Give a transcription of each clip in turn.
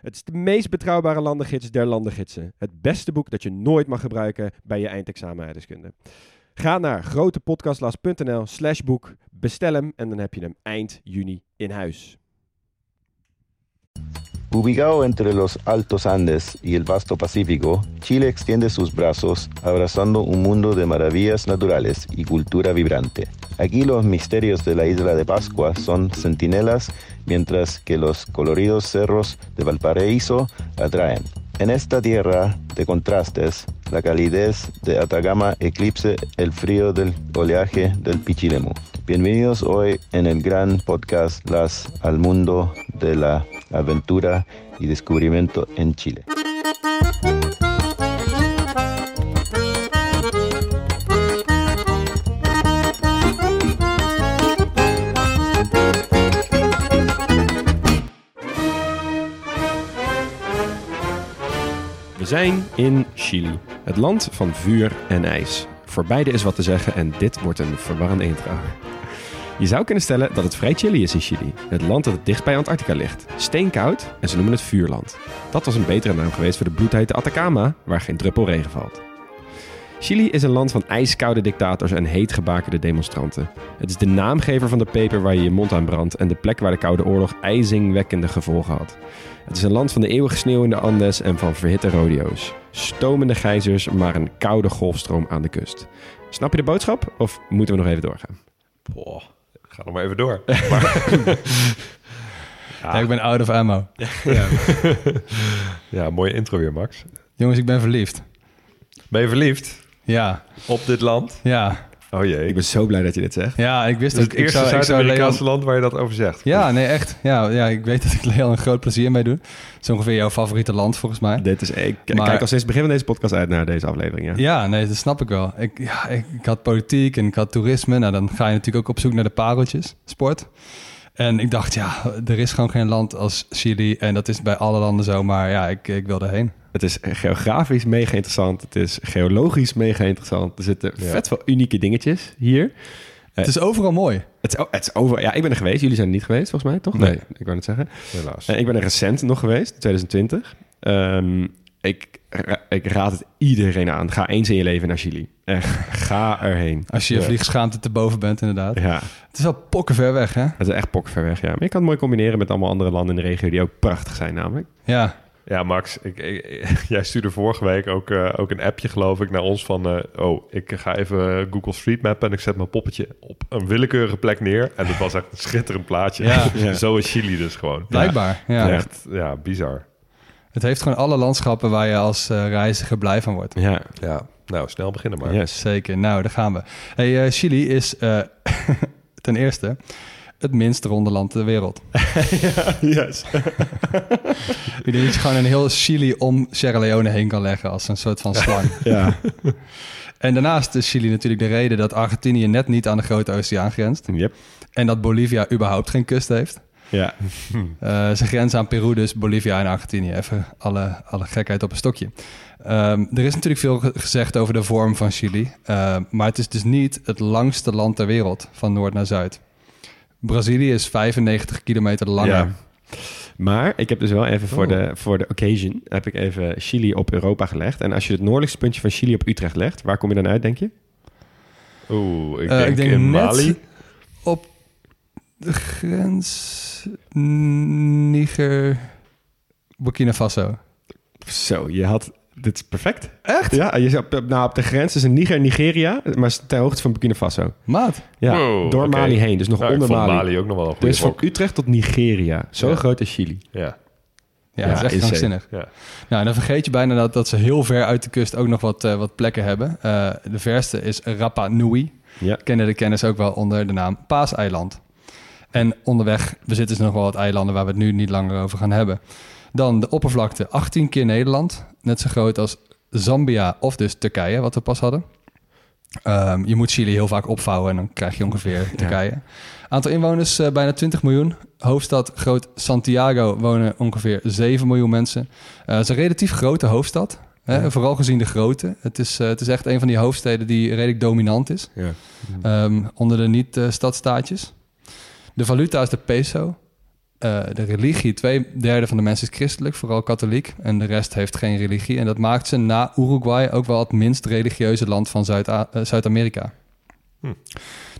Het is de meest betrouwbare landengids der landengidsen. Het beste boek dat je nooit mag gebruiken bij je eindexamen. Ga naar grotepodcastlas.nl slash boek, bestel hem en dan heb je hem eind juni in huis. Ubicado entre los Altos Andes y el vasto Pacífico, Chile extiende sus brazos abrazando un mundo de maravillas naturales y cultura vibrante. Aquí los misterios de la isla de Pascua son centinelas, mientras que los coloridos cerros de Valparaíso atraen. En esta tierra de contrastes, la calidez de Atacama eclipse el frío del oleaje del Pichilemu. Bienvenidos hoy en el gran podcast Las al mundo de la aventura y descubrimiento en Chile. We zijn in Chili, het land van vuur en ijs. Voor beide is wat te zeggen en dit wordt een verwarrende intro. Je zou kunnen stellen dat het vrij chilly is in Chili, het land dat dicht bij Antarctica ligt. Steenkoud en ze noemen het vuurland. Dat was een betere naam geweest voor de bloedhete Atacama, waar geen druppel regen valt. Chili is een land van ijskoude dictators en heetgebakerde demonstranten. Het is de naamgever van de peper waar je je mond aan brandt en de plek waar de Koude Oorlog ijzingwekkende gevolgen had. Het is een land van de eeuwige sneeuw in de Andes en van verhitte rodeo's. Stomende gijzers, maar een koude golfstroom aan de kust. Snap je de boodschap of moeten we nog even doorgaan? Boah, ga nog maar even door. Ja, ik ben out of ammo. Ja, mooie intro weer, Max. Jongens, ik ben verliefd. Ben je verliefd Ja, op dit land? ja. Oh jee. Ik ben zo blij dat je dit zegt. Ja, ik wist Het dat het eerste ik zou, ik zou Zuid-Amerikaanse Leon... land waar je dat over zegt. Ja, nee, echt. Ja, ja, ik weet dat ik Leon een groot plezier mee doe. Het is ongeveer jouw favoriete land, volgens mij. Dit is, ik Maar- kijk al sinds het begin van deze podcast uit naar deze aflevering. Ja. Ja, nee, dat snap ik wel. Ik, ja, ik, ik had politiek en ik had toerisme. Nou, dan ga je natuurlijk ook op zoek naar de pareltjes, sport. En ik dacht, ja, er is gewoon geen land als Chili. En dat is bij alle landen zo, maar ja, ik, ik wil erheen. Het is geografisch mega interessant. Het is geologisch mega interessant. Er zitten Ja. vet veel unieke dingetjes hier. Het is overal mooi. Het is, het is over. Ja, ik ben er geweest. Jullie zijn er niet geweest, volgens mij, toch? Nee. ik wou het zeggen. Helaas. Eh, ik ben er recent nog geweest, 2020. Ehm, ik, ik raad het iedereen aan. Ga eens in je leven naar Chili. Echt, ga erheen. Als je je Ja. vliegschaamte te boven bent, inderdaad. Ja, Het is wel pokken ver weg, hè? het is echt ver weg, ja. Maar je kan het mooi combineren met allemaal andere landen in de regio die ook prachtig zijn, namelijk. Ja, Ja, Max, ik, ik- jij stuurde vorige week ook, eh, ook een appje, geloof ik, naar ons van... eh, oh, ik ga even Google Street Map en ik zet mijn poppetje op een willekeurige plek neer. En het was echt een schitterend plaatje. Ja. Ja. Zo is Chili dus gewoon. blijkbaar. Ja. Echt, ja, bizar. Het heeft gewoon alle landschappen waar je als eh, reiziger blij van wordt. Ja, Ja, nou, snel beginnen maar. yes. Zeker. Nou, daar gaan we. Hey, eh, Chili is eh, ten eerste het minst ronde land ter wereld. yes. Ik denk dat je gewoon een heel Chili om Sierra Leone heen kan leggen als een soort van slang. Ja. en daarnaast is Chili natuurlijk de reden dat Argentinië net niet aan de Grote Oceaan grenst. Yep. En dat Bolivia überhaupt geen kust heeft. Ja. Eh, ze grenzen aan Peru, dus Bolivia en Argentinië. Even alle, alle gekheid op een stokje. Ehm, er is natuurlijk veel ge- gezegd over de vorm van Chili. eh, maar het is dus niet het langste land ter wereld, van noord naar zuid. Brazilië is 95 kilometer langer. Ja. Maar ik heb dus wel even voor, Oh. de, voor de occasion... heb ik even Chili op Europa gelegd. En als je het noordelijkste puntje van Chili op Utrecht legt... waar kom je dan uit, denk je? Oeh, ik Eh, denk, ik denk in net Mali. op de grens Niger, Burkina Faso. Zo, je had... Dit is perfect. Echt? Ja, je op, nou, op de grens tussen Niger en Nigeria... maar ter hoogte van Burkina Faso. Maat. Ja, Wow, door. Mali heen. Dus nog Nou, ik onder vond Mali. Mali ook nog wel een Dus van. Utrecht tot Nigeria. Zo Ja. groot is Chili. Ja, Ja, Ja, dat is echt insane. krankzinnig. ja. Nou, en dan vergeet je bijna dat, dat ze heel ver uit de kust ook nog wat, eh, wat plekken hebben. Eh, de verste is Rapa Nui. Ja. Kennen de kennis ook wel onder de naam Paaseiland. En onderweg bezitten ze nog wel wat eilanden waar we het nu niet langer over gaan hebben. Dan de oppervlakte 18 keer Nederland. Net zo groot als Zambia of dus Turkije, wat we pas hadden. Ehm, je moet Chili heel vaak opvouwen en dan krijg je ongeveer Turkije. Aantal inwoners eh, bijna 20 miljoen. Hoofdstad groot Santiago wonen ongeveer 7 miljoen mensen. Eh, het is een relatief grote hoofdstad. Hè, Vooral gezien de grootte. Het is, eh, het is echt een van die hoofdsteden die redelijk dominant is. Ja. Ehm, onder de niet-stadstaatjes. De valuta is de peso. Eh, de religie, twee derde van de mensen is christelijk, vooral katholiek. En de rest heeft geen religie. En dat maakt ze na Uruguay ook wel het minst religieuze land van Zuid- eh, Zuid-Amerika. Hm.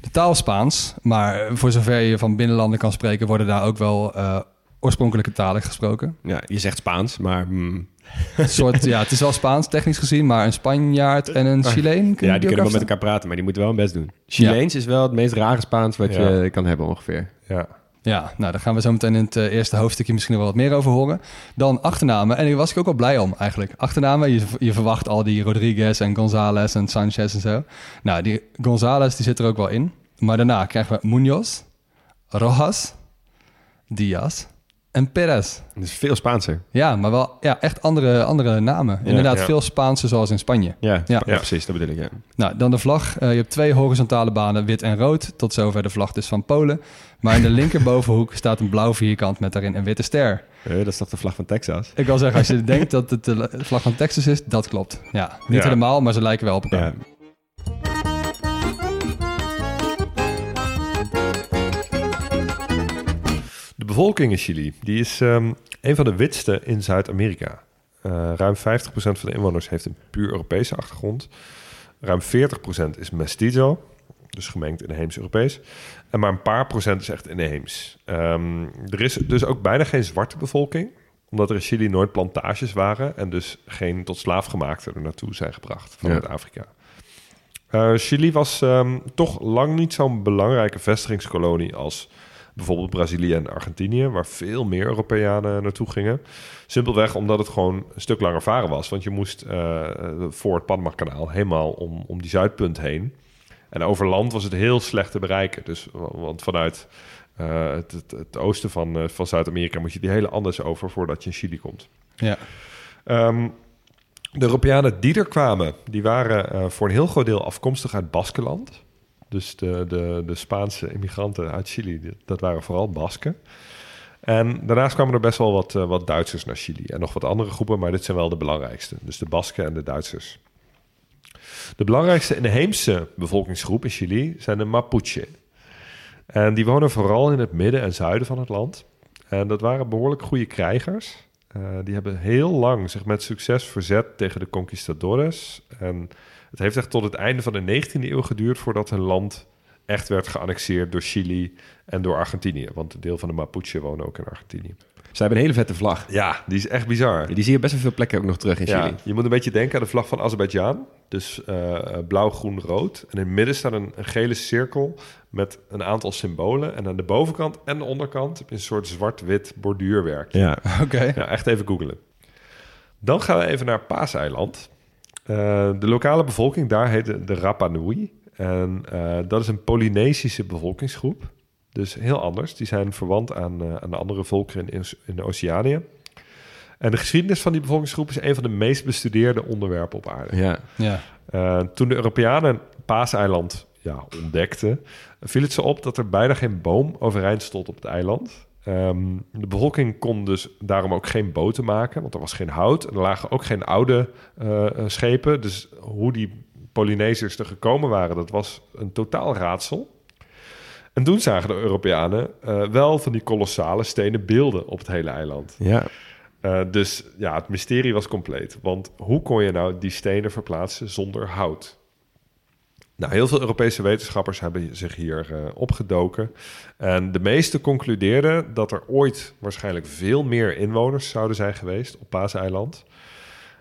De taal Spaans, maar voor zover je van binnenlanden kan spreken, worden daar ook wel eh, oorspronkelijke talen gesproken. ja, je zegt Spaans, maar... mm, Een soort, ja, het is wel Spaans technisch gezien, maar een Spanjaard en een Chileen kun je ja, die kunnen wel met elkaar praten, maar die moeten wel hun best doen. Chileens is wel het meest rare Spaans wat Ja. je kan hebben ongeveer. Ja. Ja, nou, daar gaan we zo meteen in het eh, eerste hoofdstukje misschien wel wat meer over horen. Dan achternamen. En daar was ik ook wel blij om eigenlijk. Achternamen, je, je verwacht al die Rodriguez en González en Sanchez en zo. Nou, die González die zit er ook wel in. Maar daarna krijgen we Munoz, Rojas, Diaz en Perez. Dus veel Spaanser. Ja, maar wel ja, echt andere, andere namen. Inderdaad, ja. veel Spaanse zoals in Spanje. Ja, Ja. ja. precies, dat bedoel ik. Nou, dan de vlag. Eh, je hebt twee horizontale banen, wit en rood. Tot zover de vlag dus van Polen. Maar in de linkerbovenhoek staat een blauw vierkant met daarin een witte ster. Dat is toch de vlag van Texas? Ik wil zeggen, als je denkt dat het de vlag van Texas is, dat klopt. Ja, niet Ja. helemaal, maar ze lijken wel op elkaar. Ja. De bevolking in Chili die is ehm, een van de witste in Zuid-Amerika. Eh, ruim 50% van de inwoners heeft een puur Europese achtergrond. Ruim 40% is mestizo, dus gemengd inheems-Europees. En maar een paar procent is echt inheems. Ehm, er is dus ook bijna geen zwarte bevolking, omdat er in Chili nooit plantages waren en dus geen tot slaafgemaakten er naartoe zijn gebracht vanuit Afrika. Eh, Chili was ehm, toch lang niet zo'n belangrijke vestigingskolonie als bijvoorbeeld Brazilië en Argentinië, waar veel meer Europeanen naartoe gingen. Simpelweg omdat het gewoon een stuk langer varen was. Want je moest eh, voor het Panama-kanaal helemaal om, om die zuidpunt heen. En over land was het heel slecht te bereiken. Dus, want vanuit eh, het, het, het oosten van, eh, van Zuid-Amerika moet je die hele Andes over voordat je in Chili komt. Ja. Ehm, de Europeanen die er kwamen, die waren eh, voor een heel groot deel afkomstig uit Baskeland. Dus de, de, de Spaanse immigranten uit Chili, dat waren vooral Basken. En daarnaast kwamen er best wel wat, wat Duitsers naar Chili. En nog wat andere groepen, maar dit zijn wel de belangrijkste. Dus de Basken en de Duitsers. De belangrijkste inheemse bevolkingsgroep in Chili zijn de Mapuche. En die wonen vooral in het midden en zuiden van het land. En dat waren behoorlijk goede krijgers. Eh, die hebben heel lang zich met succes verzet tegen de conquistadores. En het heeft echt tot het einde van de 19e eeuw geduurd voordat hun land echt werd geannexeerd door Chili en door Argentinië. Want een deel van de Mapuche wonen ook in Argentinië. Ze hebben een hele vette vlag. Ja, die is echt bizar. Die zie je best wel veel plekken ook nog terug in Ja, Chili. je moet een beetje denken aan de vlag van Azerbeidzjan. Dus eh, eh, blauw, groen, rood. En in het midden staat een, een gele cirkel met een aantal symbolen. En aan de bovenkant en de onderkant heb je een soort zwart-wit borduurwerk. Ja. Oké. Ja, echt even googlen. Dan gaan we even naar Paaseiland. Eh de lokale bevolking daar heet de, de Rapa Nui. En eh, dat is een Polynesische bevolkingsgroep. Dus heel anders. Die zijn verwant aan, eh, aan de andere volkeren in, in Oceanië. En de geschiedenis van die bevolkingsgroep is een van de meest bestudeerde onderwerpen op aarde. ja. Ja. Eh, toen de Europeanen Paaseiland ja, ontdekten, viel het ze op dat er bijna geen boom overeind stond op het eiland. Ehm, de bevolking kon dus daarom ook geen boten maken, want er was geen hout. En er lagen ook geen oude eh, eh, schepen. Dus hoe die Polynesiërs er gekomen waren, dat was een totaal raadsel. En toen zagen de Europeanen eh, wel van die kolossale stenen beelden op het hele eiland. ja. Eh, dus ja, het mysterie was compleet. Want hoe kon je nou die stenen verplaatsen zonder hout? Nou, heel veel Europese wetenschappers hebben zich hier eh, opgedoken. En de meesten concludeerden dat er ooit waarschijnlijk veel meer inwoners zouden zijn geweest op Paaseiland.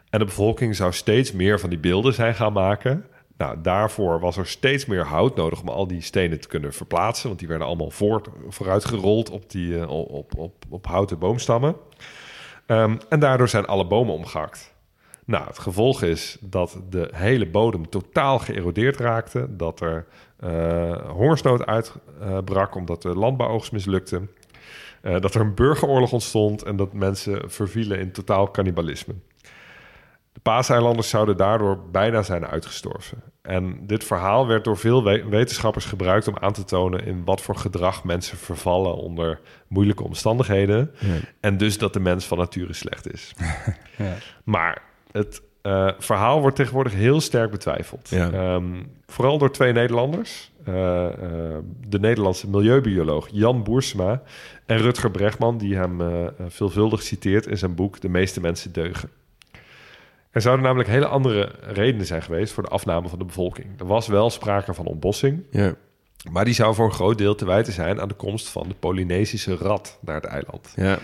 En de bevolking zou steeds meer van die beelden zijn gaan maken. Nou, daarvoor was er steeds meer hout nodig om al die stenen te kunnen verplaatsen. Want die werden allemaal voort, vooruitgerold op, die, eh, op, op, op houten boomstammen. Ehm, en daardoor zijn alle bomen omgehakt. Nou, het gevolg is dat de hele bodem totaal geërodeerd raakte. Dat er eh, hongersnood uitbrak omdat de landbouwoogst mislukte. Eh, dat er een burgeroorlog ontstond en dat mensen vervielen in totaal cannibalisme. De paaseilanders zouden daardoor bijna zijn uitgestorven. En dit verhaal werd door veel we- wetenschappers gebruikt om aan te tonen in wat voor gedrag mensen vervallen onder moeilijke omstandigheden. En dus dat de mens van nature slecht is. Ja. Maar het eh, verhaal wordt tegenwoordig heel sterk betwijfeld. Ja. Ehm, vooral door twee Nederlanders. Eh, eh, de Nederlandse milieubioloog Jan Boersema en Rutger Bregman, die hem veelvuldig citeert in zijn boek De meeste mensen deugen. Er zouden namelijk hele andere redenen zijn geweest voor de afname van de bevolking. Er was wel sprake van ontbossing, Ja. maar die zou voor een groot deel te wijten zijn aan de komst van de Polynesische rat naar het eiland. Ja.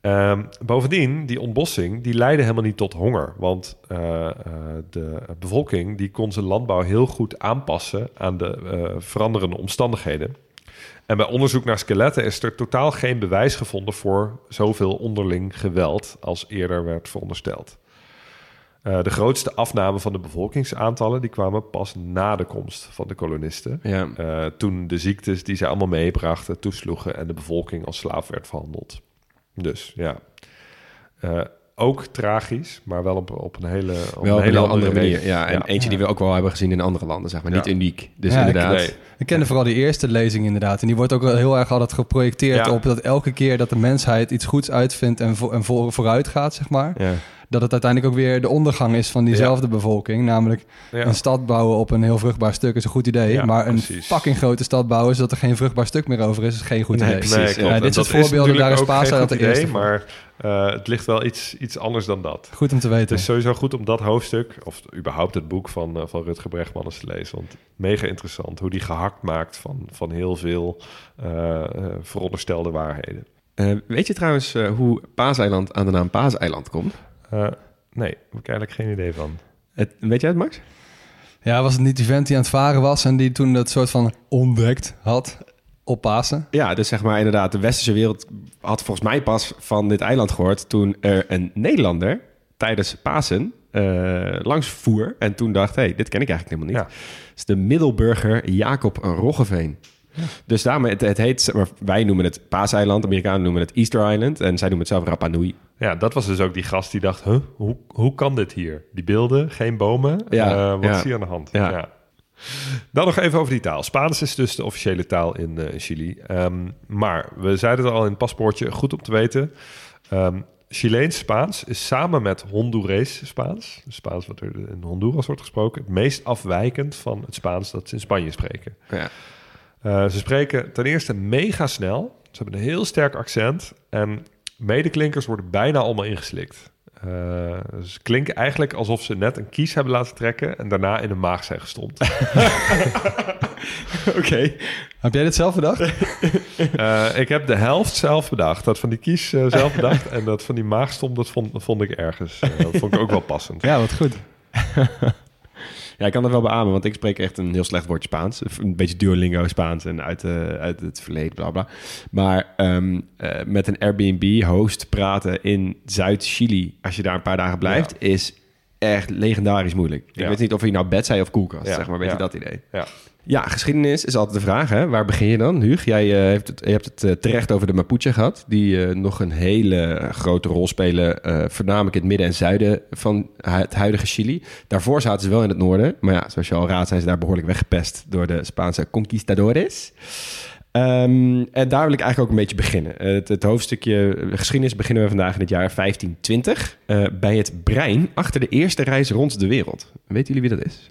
Ehm, bovendien, die ontbossing, die leidde helemaal niet tot honger. Want eh, eh, de bevolking die kon zijn landbouw heel goed aanpassen aan de eh, veranderende omstandigheden. En bij onderzoek naar skeletten is er totaal geen bewijs gevonden voor zoveel onderling geweld als eerder werd verondersteld. Eh, de grootste afname van de bevolkingsaantallen die kwamen pas na de komst van de kolonisten. Ja. Eh, toen de ziektes die ze allemaal meebrachten toesloegen en de bevolking als slaaf werd verhandeld. Dus ja, Eh, ook tragisch, maar wel op, op een hele, op Wel een op hele een andere manier. Ja, en eentje die we ook wel hebben gezien in andere landen, zeg maar. Ja. Niet uniek. Dus Ja, ik- inderdaad. Nee. Ik kende vooral die eerste lezing inderdaad. En die wordt ook wel heel erg altijd geprojecteerd Ja. op dat elke keer dat de mensheid iets goeds uitvindt en, vo en voor, vooruit gaat, zeg maar. Dat het uiteindelijk ook weer de ondergang is van diezelfde bevolking. Namelijk Ja. een stad bouwen op een heel vruchtbaar stuk is een goed idee. Ja, maar een precies. fucking grote stad bouwen zodat er geen vruchtbaar stuk meer over is, is geen goed Nee, idee. precies. Nee, dit soort voorbeelden, daar is natuurlijk ook Pasen geen dat de eerste idee, maar eh, het ligt wel iets, iets anders dan dat. Goed om te Het weten. is sowieso goed om dat hoofdstuk, of überhaupt het boek van, eh, van Rutger Bregman eens te lezen. Want mega interessant hoe die gehakt maakt van, van heel veel eh, veronderstelde waarheden. Eh, weet je trouwens hoe Paaseiland aan de naam Paaseiland komt? Eh, nee, heb ik eigenlijk geen idee van. Het, weet jij het, Max? Ja, was het niet die vent die aan het varen was en die toen dat soort van ontdekt had op Pasen? Ja, dus zeg maar inderdaad, de westerse wereld had volgens mij pas van dit eiland gehoord toen er een Nederlander tijdens Pasen eh, langs voer en toen dacht, hé, hey, dit ken ik eigenlijk helemaal niet. Ja. Het is de middelburger Jacob Roggeveen. Dus daarmee, het, het heet, maar, wij noemen het Paaseiland, Amerikanen noemen het Easter Island en zij noemen het zelf Rapa Nui. Ja, dat was dus ook die gast die dacht, huh, hoe, hoe kan dit hier? Die beelden, geen bomen, Ja, Eh, wat ja. is hier aan de hand? Ja. Dan nog even over die taal. Spaans is dus de officiële taal in eh, Chili. Ehm, maar we zeiden het al in het paspoortje, goed om te weten. Ehm Chileens Spaans is samen met Hondurees Spaans, Spaans wat er in Honduras wordt gesproken, het meest afwijkend van het Spaans dat ze in Spanje spreken. Ja. Eh, ze spreken ten eerste mega snel. Ze hebben een heel sterk accent. En medeklinkers worden bijna allemaal ingeslikt. Eh, ze klinken eigenlijk alsof ze net een kies hebben laten trekken... en daarna in de maag zijn gestompt. Oké. Heb jij dit zelf bedacht? Eh, ik heb de helft zelf bedacht. Dat van die kies zelf bedacht. En dat van die maagstom, dat vond, dat vond ik ergens. eh, dat vond ik ook wel passend. Ja, wat goed. Ja, ik kan dat wel beamen, want ik spreek echt een heel slecht woordje Spaans. Een beetje Duolingo Spaans en uit, eh, uit het verleden, bla bla. Maar ehm, eh, met een Airbnb-host praten in Zuid-Chili, als je daar een paar dagen blijft, is echt legendarisch moeilijk. Ik weet niet of je nou bed zei of koelkast, zeg maar, weet ja. je dat idee. Ja. Ja, geschiedenis is altijd de vraag, hè? Waar begin je dan, Huug? Jij eh, heeft het, je hebt het eh, terecht over de Mapuche gehad, die eh, nog een hele grote rol spelen, voornamelijk in het midden en zuiden van het huidige Chili. Daarvoor zaten ze wel in het noorden, maar ja, zoals je al raadt, zijn ze daar behoorlijk weggepest door de Spaanse conquistadores. Ehm, en daar wil ik eigenlijk ook een beetje beginnen. Eh, Het, het hoofdstukje eh, geschiedenis beginnen we vandaag in het jaar 1520 eh, bij het brein achter de eerste reis rond de wereld. Weten jullie wie dat is?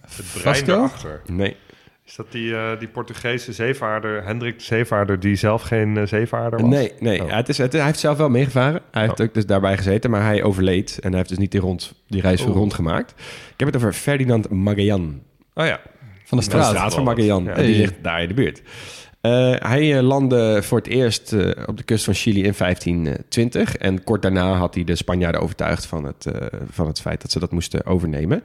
Het brein Vasco? erachter. Nee. Is dat die, eh, die Portugese zeevaarder, Hendrik de Zeevaarder... die zelf geen eh, zeevaarder was? Nee, nee. Oh. Ja, het is, het, hij heeft zelf wel meegevaren. Hij heeft Oh. ook dus daarbij gezeten, maar hij overleed. En hij heeft dus niet die, rond, die reis Oh. rondgemaakt. Ik heb het over Ferdinand Magellan. Oh ja. Van de straat. van Magellan. Ja. En die ligt daar in de buurt. Eh, hij eh, landde voor het eerst eh, op de kust van Chili in 1520. En kort daarna had hij de Spanjaarden overtuigd van het, van het feit dat ze dat moesten overnemen.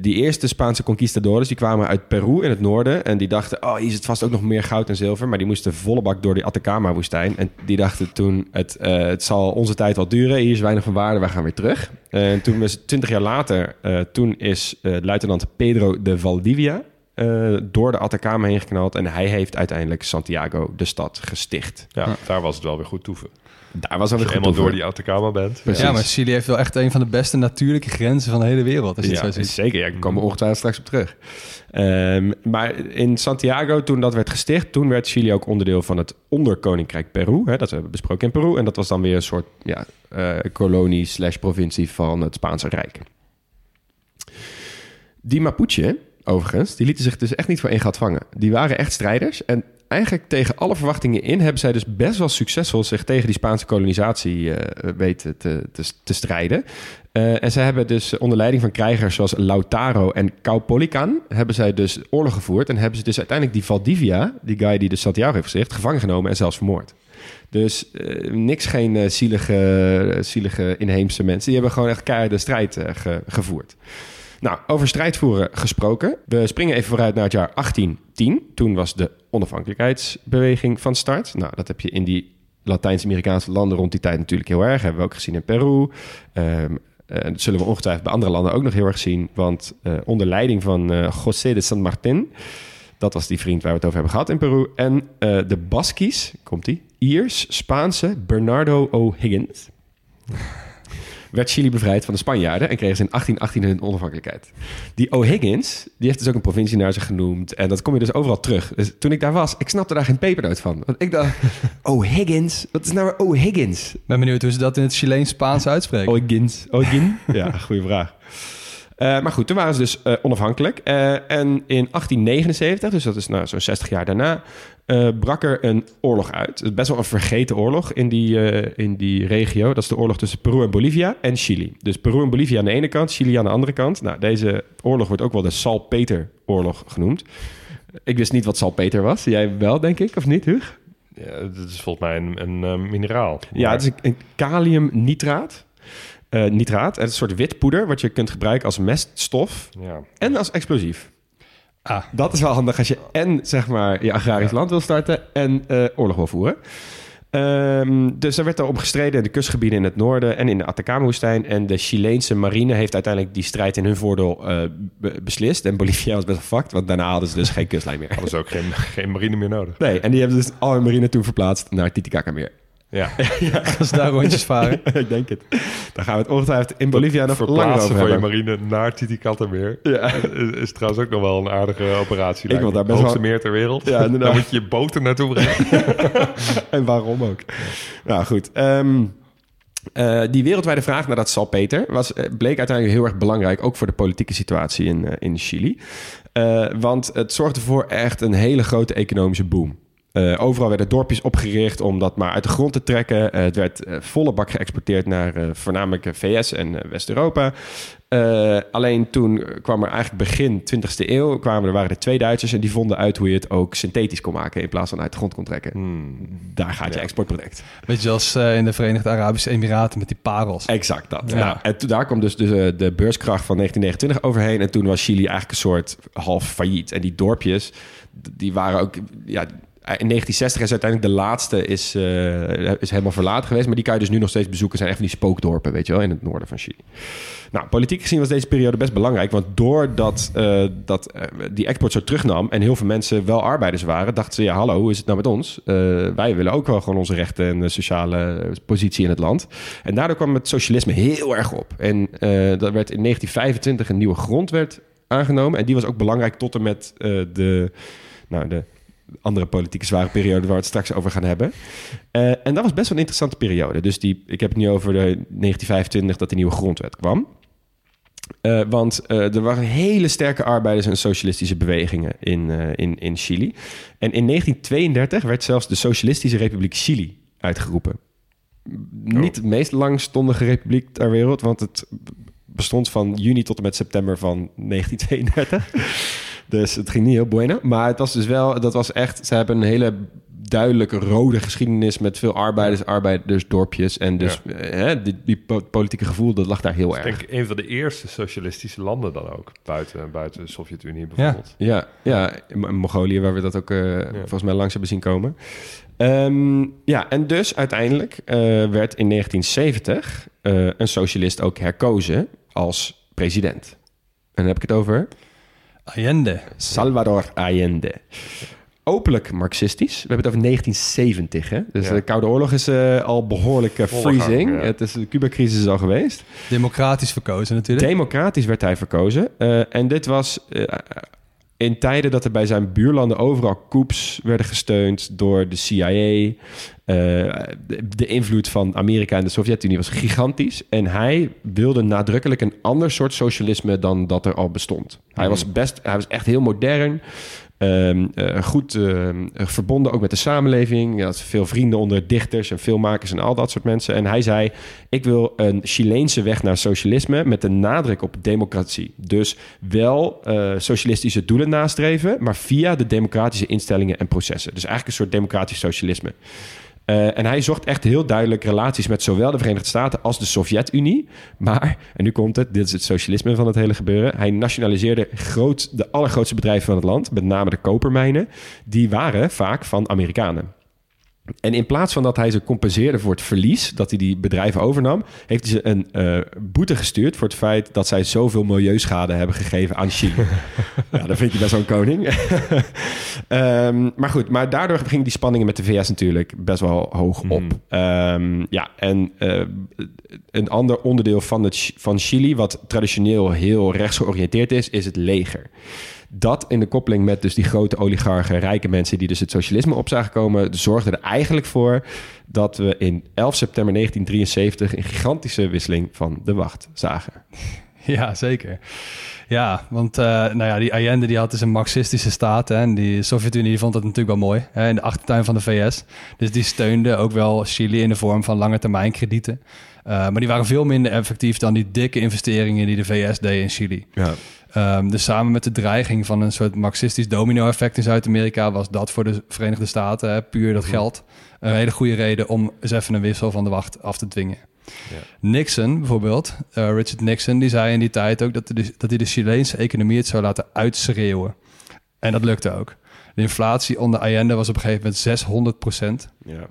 Die eerste Spaanse conquistadores die kwamen uit Peru in het noorden. En die dachten, oh, hier zit vast ook nog meer goud en zilver. Maar die moesten volle bak door die Atacama-woestijn. En die dachten toen, het, het zal onze tijd wel duren. Hier is weinig van waarde, wij gaan weer terug. En toen was het twintig jaar later, toen is eh, luitenant Pedro de Valdivia eh, door de Atacama heen geknald. En hij heeft uiteindelijk Santiago, de stad, gesticht. Ja, daar was het wel weer goed toeven. Daar was Als je alweer goed eenmaal door die Atacama bent. Precies. Ja, maar Chili heeft wel echt een van de beste natuurlijke grenzen van de hele wereld. Als je het Ja, zo ziet. zeker. Ja, ik kom er ongetwijfeld straks op terug. Ehm, maar in Santiago, toen dat werd gesticht... toen werd Chili ook onderdeel van het onderkoninkrijk Peru. Hè, dat hebben we besproken in Peru. En dat was dan weer een soort ja, eh, kolonie slash provincie van het Spaanse Rijk. Die Mapuche, overigens, die lieten zich dus echt niet voor één gat vangen. Die waren echt strijders. En eigenlijk tegen alle verwachtingen in... hebben zij dus best wel succesvol zich tegen die Spaanse kolonisatie eh, weten te, te, te strijden. Eh, en zij hebben dus onder leiding van krijgers zoals Lautaro en Caupolicán... hebben zij dus oorlog gevoerd. En hebben ze dus uiteindelijk die Valdivia, die guy die de Santiago heeft gezegd... gevangen genomen en zelfs vermoord. Dus eh, niks geen zielige, zielige inheemse mensen. Die hebben gewoon echt keiharde strijd ge- gevoerd. Nou, over strijdvoeren gesproken. We springen even vooruit naar het jaar 1810. Toen was de onafhankelijkheidsbeweging van start. Nou, dat heb je in die Latijns-Amerikaanse landen rond die tijd natuurlijk heel erg. Hebben we ook gezien in Peru. Ehm, en dat zullen we ongetwijfeld bij andere landen ook nog heel erg zien. Want eh, onder leiding van eh, José de San Martín... dat was die vriend waar we het over hebben gehad in Peru... en eh, de Baskies, komt-ie, Iers, Spaanse Bernardo O'Higgins... werd Chili bevrijd van de Spanjaarden... en kregen ze in 1818 hun onafhankelijkheid. Die O'Higgins, die heeft dus ook een provincie naar zich genoemd... en dat kom je dus overal terug. Dus toen ik daar was, ik snapte daar geen pepernoot van. Want ik dacht, O'Higgins? Wat is nou weer O'Higgins? Ben benieuwd hoe ze dat in het Chileens-Spaans uitspreken. O'Higgins. O'Higgin? ja, goede vraag. Eh, maar goed, toen waren ze dus eh, onafhankelijk. Eh, en in 1879, dus dat is nou zo'n 60 jaar daarna, brak er een oorlog uit. Best wel een vergeten oorlog in die, in die regio. Dat is de oorlog tussen Peru en Bolivia en Chili. Dus Peru en Bolivia aan de ene kant, Chili aan de andere kant. Nou, deze oorlog wordt ook wel de Salpeter-oorlog genoemd. Ik wist niet wat salpeter was. Jij wel, denk ik, of niet, Huug? Ja, dat is volgens mij een, een mineraal. Ja, het is een, een kaliumnitraat. Eh nitraat. Het is een soort wit poeder wat je kunt gebruiken als meststof ja. en als explosief. Ah, Dat is wel handig als je en zeg maar je agrarisch land wil starten en eh, oorlog wil voeren. Ehm, dus er werd daarom gestreden in de kustgebieden in het noorden en in de Atacama-woestijn. En de Chileense marine heeft uiteindelijk die strijd in hun voordeel eh, be- beslist. En Bolivia was best wel fucked, want daarna hadden ze dus geen kustlijn meer. Hadden ze ook geen, geen marine meer nodig. Nee, en die hebben dus al hun marine toen verplaatst naar Titicaca meer. Ja, als ze daar rondjes varen. Ik denk het. Daar gaan we het ongetwijfeld in Bolivia nog langer verplaatsen over van je marine naar Titicacameer. Ja. Is, is trouwens ook nog wel een aardige operatie. Ik wil daar best Hoogste wel- meer ter wereld. Ja, inderdaad. Daar moet je je boten naartoe brengen. en waarom ook. Nou goed. ehm, eh, die wereldwijde vraag naar dat salpeter was, eh, bleek uiteindelijk heel erg belangrijk, ook voor de politieke situatie in, eh, in Chili. Eh, want het zorgde voor echt een hele grote economische boom. Eh, overal werden dorpjes opgericht om dat maar uit de grond te trekken. Eh, het werd eh, volle bak geëxporteerd naar eh, voornamelijk VS en West-Europa. Eh, alleen toen kwam er eigenlijk begin 20e eeuw, kwamen er, waren er twee Duitsers en die vonden uit hoe je het ook synthetisch kon maken in plaats van uit de grond kon trekken. Daar gaat je exportproduct. Beetje zoals eh, in de Verenigde Arabische Emiraten met die parels. Exact dat. Ja. Nou, en toen, daar kwam dus de, de beurskracht van 1929 overheen. En toen was Chili eigenlijk een soort half failliet. En die dorpjes, die waren ook... Ja, in 1960 is uiteindelijk de laatste is, eh, is helemaal verlaten geweest. Maar die kan je dus nu nog steeds bezoeken. zijn echt van die spookdorpen, weet je wel, in het noorden van Chili. Nou, politiek gezien was deze periode best belangrijk. Want doordat eh, dat, eh, die export zo terugnam en heel veel mensen wel arbeiders waren, dachten ze, ja hallo, hoe is het nou met ons? Eh, wij willen ook wel gewoon onze rechten en eh, sociale positie in het land. En daardoor kwam het socialisme heel erg op. En eh, dat werd in 1925 een nieuwe grondwet aangenomen. En die was ook belangrijk tot en met eh, de, nou, de andere politieke zware periode waar we het straks over gaan hebben. Eh, en dat was best wel een interessante periode. Dus die, ik heb het nu over de 1925 dat de nieuwe grondwet kwam. Eh, want eh, er waren hele sterke arbeiders- en socialistische bewegingen in, in, in Chili. En in 1932 werd zelfs de Socialistische Republiek Chili uitgeroepen. Niet de meest langstondige republiek ter wereld, want het bestond van juni tot en met september van 1932. Dus het ging niet heel bueno. Maar het was dus wel, dat was echt, ze hebben een hele duidelijke rode geschiedenis met veel arbeiders, arbeidersdorpjes. En dus eh, hè, die, die po- politieke gevoel, dat lag daar heel Ik erg. denk een van de eerste socialistische landen dan ook. Buiten, buiten de Sovjet-Unie bijvoorbeeld. Ja, ja Mongolië, waar we dat ook eh, volgens mij langs hebben zien komen. Ehm, ja, en dus uiteindelijk eh, werd in 1970 eh, een socialist ook herkozen als president. En dan heb ik het over... Allende. Salvador Allende. Openlijk marxistisch. We hebben het over 1970, hè? Dus Ja. de Koude Oorlog is eh, al behoorlijk eh, gang, freezing. ja. Het is, de Cuba-crisis is al geweest. Democratisch verkozen natuurlijk. Democratisch werd hij verkozen. Eh, en dit was eh, in tijden dat er bij zijn buurlanden overal coups werden gesteund door de CIA. Eh, de, de invloed van Amerika en de Sovjet-Unie was gigantisch. En hij wilde nadrukkelijk een ander soort socialisme dan dat er al bestond. Hij was, best, hij was echt heel modern. Ehm, eh, goed ehm, verbonden ook met de samenleving. Hij had veel vrienden onder dichters en filmmakers en al dat soort mensen. En hij zei: Ik wil een Chileense weg naar socialisme met een nadruk op democratie. Dus wel eh, socialistische doelen nastreven, maar via de democratische instellingen en processen. Dus eigenlijk een soort democratisch socialisme. Eh, en hij zocht echt heel duidelijk relaties met zowel de Verenigde Staten als de Sovjet-Unie. Maar, en nu komt het, dit is het socialisme van het hele gebeuren. Hij nationaliseerde groot, de allergrootste bedrijven van het land, met name de kopermijnen. Die waren vaak van Amerikanen. En in plaats van dat hij ze compenseerde voor het verlies dat hij die bedrijven overnam, heeft hij ze een eh, boete gestuurd voor het feit dat zij zoveel milieuschade hebben gegeven aan Chili. ja, dat vind je best wel een koning. Ehm, maar goed, maar daardoor gingen die spanningen met de VS natuurlijk best wel hoog op. Ehm, ja, en eh, een ander onderdeel van, het, van Chili, wat traditioneel heel rechtsgeoriënteerd is, is het leger. Dat in de koppeling met dus die grote oligarchen, rijke mensen die dus het socialisme op zagen komen, zorgde er eigenlijk voor dat we in 11 september 1973 een gigantische wisseling van de wacht zagen. Ja, zeker. Ja, want eh, nou ja, die Allende die had dus een marxistische staat. Hè, en die Sovjet-Unie vond dat natuurlijk wel mooi. Hè, in de achtertuin van de VS. Dus die steunde ook wel Chili in de vorm van lange termijn kredieten. Eh, maar die waren veel minder effectief dan die dikke investeringen die de VS deed in Chili. Ja. Ehm, dus samen met de dreiging van een soort marxistisch domino-effect in Zuid-Amerika... was dat voor de Verenigde Staten, hè, puur dat geld... een hele goede reden om eens even een wissel van de wacht af te dwingen. Nixon bijvoorbeeld, eh, Richard Nixon, die zei in die tijd ook... Dat, de, dat hij de Chileense economie het zou laten uitschreeuwen. En dat lukte ook. De inflatie onder Allende was op een gegeven moment 600 procent. Ja.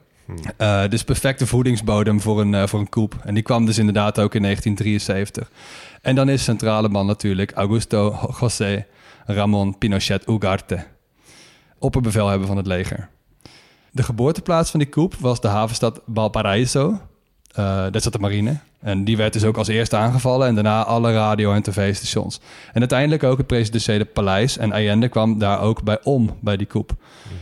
Eh, dus perfecte voedingsbodem voor een, eh, voor een coup. En die kwam dus inderdaad ook in 1973. En dan is centrale man natuurlijk Augusto José Ramon Pinochet Ugarte. Opperbevelhebber van het leger. De geboorteplaats van die coup was de havenstad Valparaiso. Eh daar zat de marine. En die werd dus ook als eerste aangevallen. En daarna alle radio- en tv-stations. En uiteindelijk ook het presidentiële paleis. En Allende kwam daar ook bij om, bij die coup.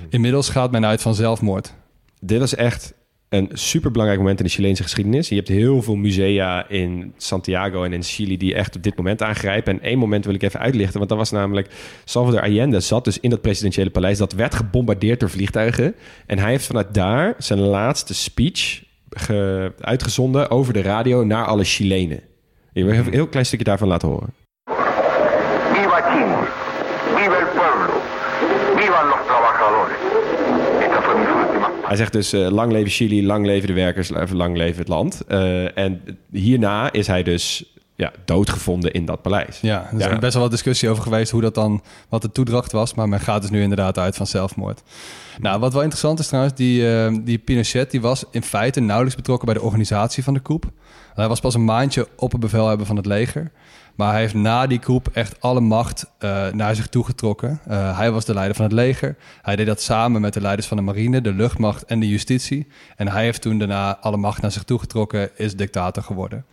Inmiddels gaat men uit van zelfmoord. Dit was echt een superbelangrijk moment in de Chileense geschiedenis. Je hebt heel veel musea in Santiago en in Chili die echt op dit moment aangrijpen. En één moment wil ik even uitlichten, want dat was namelijk Salvador Allende zat dus in dat presidentiële paleis. Dat werd gebombardeerd door vliegtuigen. En hij heeft vanuit daar zijn laatste speech ge- uitgezonden over de radio naar alle Chilenen. Je wil even een heel klein stukje daarvan laten horen. Hij zegt dus eh, lang leven Chili, lang leven de werkers, lang leven het land. Eh, en hierna is hij dus ja, doodgevonden in dat paleis. Ja, er is Ja. best wel wat discussie over geweest hoe dat dan, wat de toedracht was. Maar men gaat dus nu inderdaad uit van zelfmoord. Nou, wat wel interessant is trouwens, die, eh, die Pinochet die was in feite nauwelijks betrokken bij de organisatie van de coup. Hij was pas een maandje opperbevelhebber van het leger. Maar hij heeft na die coup echt alle macht eh, naar zich toe getrokken. Eh, hij was de leider van het leger. Hij deed dat samen met de leiders van de marine, de luchtmacht en de justitie. En hij heeft toen daarna alle macht naar zich toe getrokken, is dictator geworden.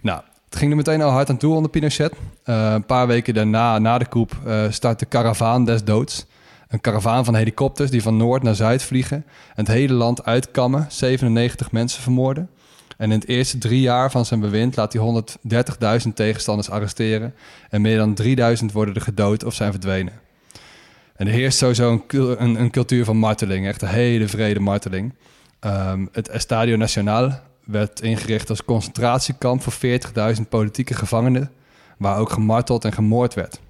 Nou, het ging er meteen al hard aan toe onder Pinochet. Eh, een paar weken daarna, na de coup, start de karavaan des doods. Een karavaan van helikopters die van noord naar zuid vliegen. En het hele land uitkammen, 97 mensen vermoorden. En in het eerste drie jaar van zijn bewind laat hij 130.000 tegenstanders arresteren. En meer dan 3000 worden er gedood of zijn verdwenen. En er heerst sowieso een, een, een cultuur van marteling, echt een hele vrede marteling. Ehm, het Estadio Nacional werd ingericht als concentratiekamp voor 40.000 politieke gevangenen, waar ook gemarteld en gemoord werd.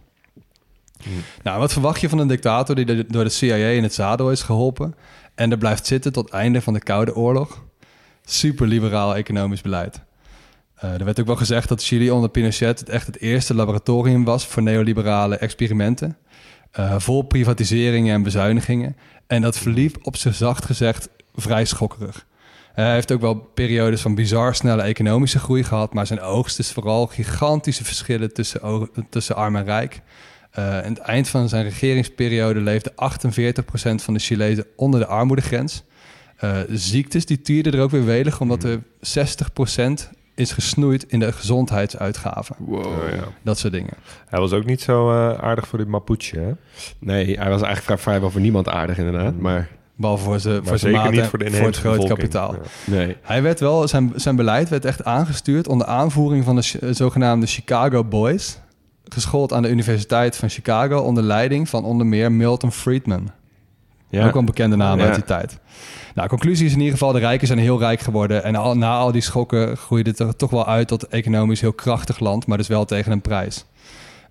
Nou, wat verwacht je van een dictator die door de CIA in het zadel is geholpen en er blijft zitten tot het einde van de Koude Oorlog? Super liberaal economisch beleid. Eh, er werd ook wel gezegd dat Chili onder Pinochet het echt het eerste laboratorium was voor neoliberale experimenten. Eh, vol privatiseringen en bezuinigingen. En dat verliep op zijn zacht gezegd vrij schokkerig. Eh, hij heeft ook wel periodes van bizar snelle economische groei gehad, maar zijn oogst is vooral gigantische verschillen tussen, tussen arm en rijk. Uh, aan het eind van zijn regeringsperiode leefde 48% van de Chilezen onder de armoedegrens. Uh, ziektes die tierden er ook weer welig, omdat er 60% is gesnoeid in de gezondheidsuitgaven. Wow. Oh, ja. Dat soort dingen. Hij was ook niet zo eh, aardig voor die Mapuche, hè? Nee, hij was eigenlijk vrij- vrijwel voor niemand aardig inderdaad. Maar Behalve voor zijn, Maar voor zijn maat voor de voor het bevolking. kapitaal. Ja. nee. Hij werd wel, zijn, zijn beleid werd echt aangestuurd onder aanvoering van de Chi- zogenaamde Chicago Boys. Geschoold aan de Universiteit van Chicago onder leiding van onder meer Milton Friedman. Ja. Ook een bekende naam Ja. uit die tijd. Nou, conclusie is in ieder geval, de rijken zijn heel rijk geworden. En na al die schokken groeide het er toch wel uit tot economisch heel krachtig land, maar dus wel tegen een prijs.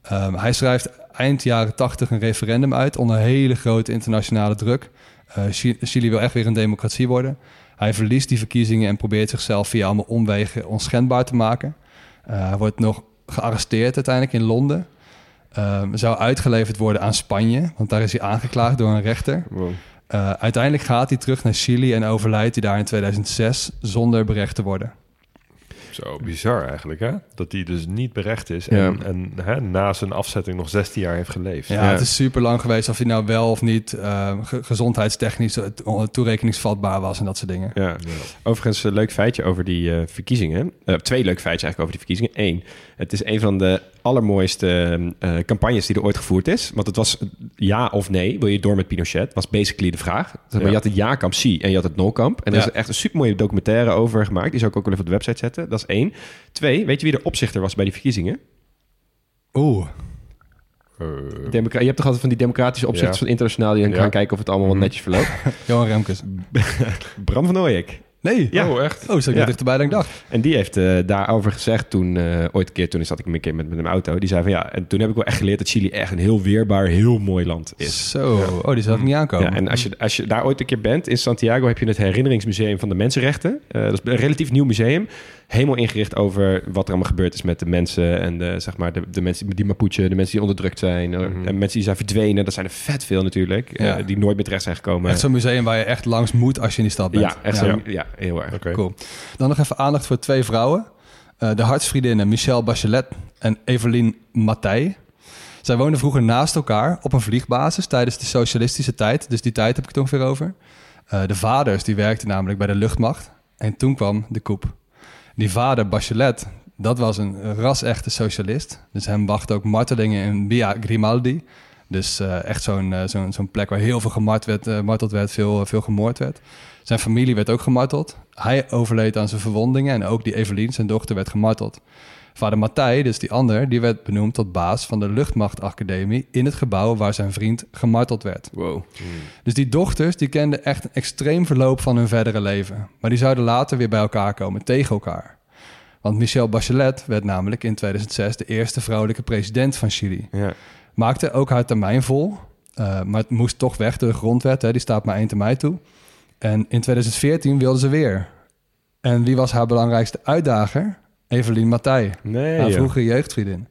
Ehm, hij schrijft eind jaren 80 een referendum uit onder hele grote internationale druk. Eh, Chi- Chili wil echt weer een democratie worden. Hij verliest die verkiezingen en probeert zichzelf via allemaal omwegen onschendbaar te maken. Eh, hij wordt nog gearresteerd uiteindelijk in Londen. Ehm, zou uitgeleverd worden aan Spanje, want daar is hij aangeklaagd door een rechter. Eh, uiteindelijk gaat hij terug naar Chili en overlijdt hij daar in 2006 zonder berecht te worden. Zo bizar eigenlijk, hè? Dat hij dus niet berecht is Ja. en, en hè, na zijn afzetting nog 16 jaar heeft geleefd. Ja, Ja. het is super lang geweest of hij nou wel of niet eh, ge- gezondheidstechnisch eh, toerekeningsvatbaar was en dat soort dingen. Ja. Overigens, een leuk feitje over die eh, verkiezingen. Eh, twee leuke feitjes eigenlijk over die verkiezingen. Eén, het is een van de allermooiste eh, campagnes die er ooit gevoerd is. Want het was ja of nee, wil je door met Pinochet? Was basically de vraag. Zeg maar, Ja. Je had het ja-kamp C en je had het no-kamp. En er Ja. is echt een supermooie documentaire over gemaakt. Die zou ik ook wel even op de website zetten. Dat is één. Twee, weet je wie de opzichter was bij die verkiezingen? Oeh, Eh, Democra- je hebt toch altijd van die democratische opzichters Ja. van internationaal... die dan Ja. gaan kijken of het allemaal wat Mhm. netjes verloopt. Johan Remkes. Bram van Ooyek. Nee. Ja. Oh, echt? Oh, zat ik Ja. dichterbij dan ik dacht. En die heeft eh, daarover gezegd toen, eh, ooit een keer, toen zat ik een keer met, met een auto. Die zei van ja, en toen heb ik wel echt geleerd dat Chili echt een heel weerbaar, heel mooi land is. Zo, oh, die zag ik niet aankomen. Ja, en als je, als je daar ooit een keer bent, in Santiago heb je het herinneringsmuseum van de mensenrechten. Eh, dat is een relatief nieuw museum. Helemaal ingericht over wat er allemaal gebeurd is met de mensen en de, zeg maar, de, de mensen die Mapuche, de mensen die onderdrukt zijn. Mhm. En mensen die zijn verdwenen, dat zijn er vet veel natuurlijk, eh, die nooit meer terecht zijn gekomen. Echt zo'n museum waar je echt langs moet als je in die stad bent. ja, echt zo, ja, heel erg. Cool. Dan nog even aandacht voor twee vrouwen. Eh, de hartsvriendinnen Michelle Bachelet en Evelien Matthij. Zij woonden vroeger naast elkaar op een vliegbasis tijdens de socialistische tijd. Dus die tijd heb ik het ongeveer over. Eh, de vaders die werkten namelijk bij de luchtmacht. En toen kwam de coup. Die vader Bachelet, dat was een ras-echte socialist. Dus hem wachten ook martelingen in Via Grimaldi. Dus eh, echt zo'n zo'n zo'n plek waar heel veel gemart werd, gemarteld werd, veel, veel gemoord werd. Zijn familie werd ook gemarteld. Hij overleed aan zijn verwondingen en ook die Evelien, zijn dochter, werd gemarteld. Vader Matthij, dus die ander, die werd benoemd tot baas van de luchtmachtacademie in het gebouw waar zijn vriend gemarteld werd. Wow. Dus die dochters, die kenden echt een extreem verloop van hun verdere leven. Maar die zouden later weer bij elkaar komen, tegen elkaar. Want Michelle Bachelet werd namelijk in 2006 de eerste vrouwelijke president van Chili. Ja. Maakte ook haar termijn vol, eh, maar het moest toch weg door de grondwet. Hè, die staat maar één termijn toe. En in 2014 wilde ze weer. En wie was haar belangrijkste uitdager? Evelien Matthij, Nee, haar vroegere jeugdvriendin.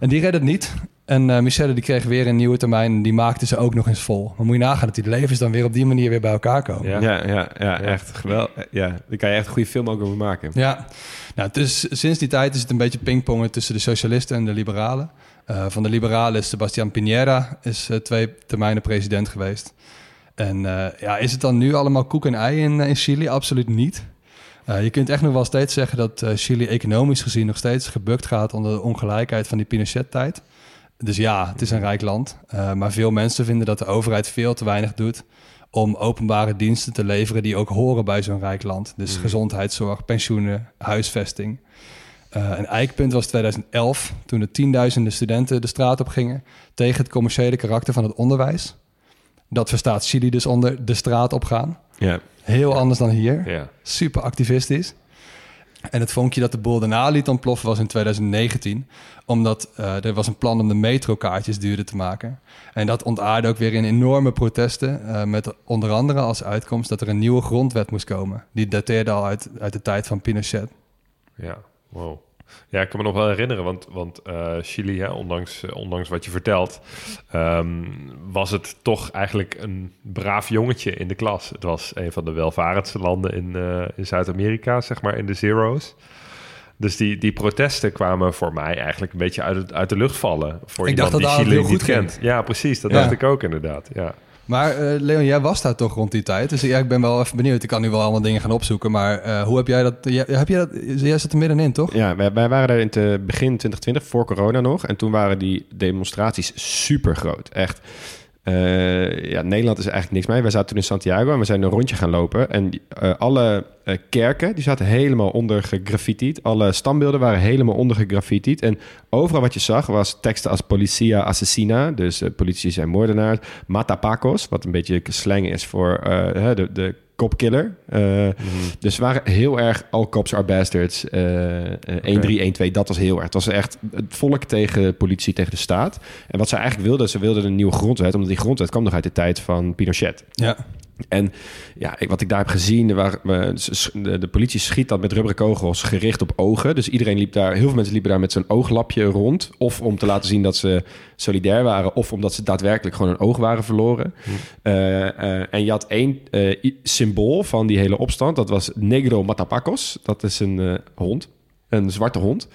En die redde het niet. En eh, Michelle die kreeg weer een nieuwe termijn en die maakte ze ook nog eens vol. Maar moet je nagaan dat die levens dan weer op die manier weer bij elkaar komen. Ja. Ja, ja, ja, echt geweldig. Ja, daar kan je echt een goede film ook over maken. Ja, nou, dus sinds die tijd is het een beetje pingpongen tussen de socialisten en de liberalen. Eh, van de liberalen is Sebastián Piñera is eh, twee termijnen president geweest. En eh, ja, is het dan nu allemaal koek en ei in, eh, in Chili? Absoluut niet. Eh, je kunt echt nog wel steeds zeggen dat Chili economisch gezien nog steeds gebukt gaat onder de ongelijkheid van die Pinochet-tijd. Dus ja, het is een rijk land. Maar veel mensen vinden dat de overheid veel te weinig doet om openbare diensten te leveren die ook horen bij zo'n rijk land. Dus gezondheidszorg, pensioenen, huisvesting. Een eikpunt was 2011, toen er tienduizenden studenten de straat op gingen tegen het commerciële karakter van het onderwijs. Dat verstaat Chili dus onder de straat op gaan. Ja. Heel anders dan hier. Ja. Super activistisch. En het vonkje dat de boel daarna liet ontploffen was in 2019. Omdat eh, er was een plan om de metrokaartjes duurder te maken. En dat ontaarde ook weer in enorme protesten. eh, met onder andere als uitkomst dat er een nieuwe grondwet moest komen. Die dateerde al uit, uit de tijd van Pinochet. Ja, wow. Ja, ik kan me nog wel herinneren, want, want eh, Chili, hè, ondanks, eh, ondanks wat je vertelt, ehm, was het toch eigenlijk een braaf jongetje in de klas. Het was een van de welvarendste landen in, eh, in Zuid-Amerika, zeg maar, in de zero's. Dus die, die protesten kwamen voor mij eigenlijk een beetje uit, het- uit de lucht vallen. Voor Ik iemand dacht dat die Chili niet ging. kent. Ja, precies. Dat Ja. dacht ik ook inderdaad. Ja. Maar eh, Leon, jij was daar toch rond die tijd. Dus ja, ik ben wel even benieuwd. Ik kan nu wel allemaal dingen gaan opzoeken. Maar eh, hoe heb jij dat... Jij, heb jij dat... Jij zit er middenin, toch? Ja, wij, wij waren er in het begin 2020, voor corona nog. En toen waren die demonstraties super groot. Echt. Eh, ja, Nederland is eigenlijk niks mee. Wij zaten toen in Santiago en we zijn een rondje gaan lopen. En eh, alle eh, kerken, die zaten helemaal onder gegraffitied. Alle standbeelden waren helemaal onder gegraffitied. En overal wat je zag was teksten als policia assassina. Dus politie zijn moordenaar. Matapacos, wat een beetje slang is voor de, de kopkiller. Eh, Dus we waren heel erg all cops are bastards. eh eh 1, 3, 1, 2, dat was heel erg. Het was echt het volk tegen politie, tegen de staat. En wat ze eigenlijk wilden, ze wilden een nieuwe grondwet. Omdat die grondwet kwam nog uit de tijd van Pinochet. Ja. En ja, wat ik daar heb gezien, s- de, politie schiet dat met rubberen kogels gericht op ogen. Dus iedereen liep daar, heel veel mensen liepen daar met zo'n ooglapje rond. Of om te laten zien dat ze solidair waren, of omdat ze daadwerkelijk gewoon een oog waren verloren. Eh, eh, en je had één eh, symbool van die hele opstand, dat was Negro Matapacos. Dat is een hond, een zwarte hond.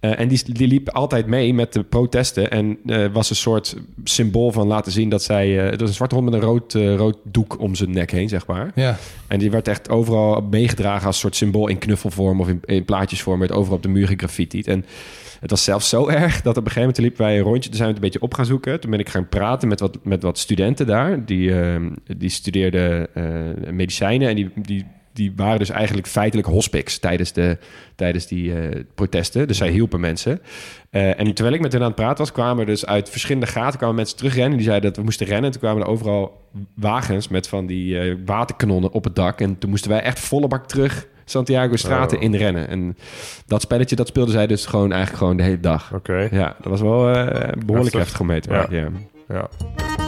Eh, en die, die liep altijd mee met de protesten. En eh, was een soort symbool van laten zien dat zij... eh het was een zwarte hond met een rood, rood doek om zijn nek heen, zeg maar. Ja. En die werd echt overal meegedragen als soort symbool in knuffelvorm... of in, in plaatjesvorm, werd overal op de muur gegraffitied. En het was zelfs zo erg dat op een gegeven moment liepen wij een rondje. Toen zijn we het een beetje op gaan zoeken. Toen ben ik gaan praten met wat, met wat studenten daar. Die, eh, die studeerden medicijnen en die... die die waren dus eigenlijk feitelijk hospics tijdens, de, tijdens die eh, protesten. Dus zij hielpen mensen. Eh, en terwijl ik met hen aan het praten was, kwamen er dus uit verschillende gaten kwamen mensen terugrennen. Die zeiden dat we moesten rennen. Toen kwamen er overal wagens met van die eh, waterkanonnen op het dak. En toen moesten wij echt volle bak terug Santiago straten Oh. in rennen. En dat spelletje, dat speelden zij dus gewoon eigenlijk gewoon de hele dag. Oké. Ja, dat was wel eh, behoorlijk Heftig. om mee te Ja. maken. Ja. Ja.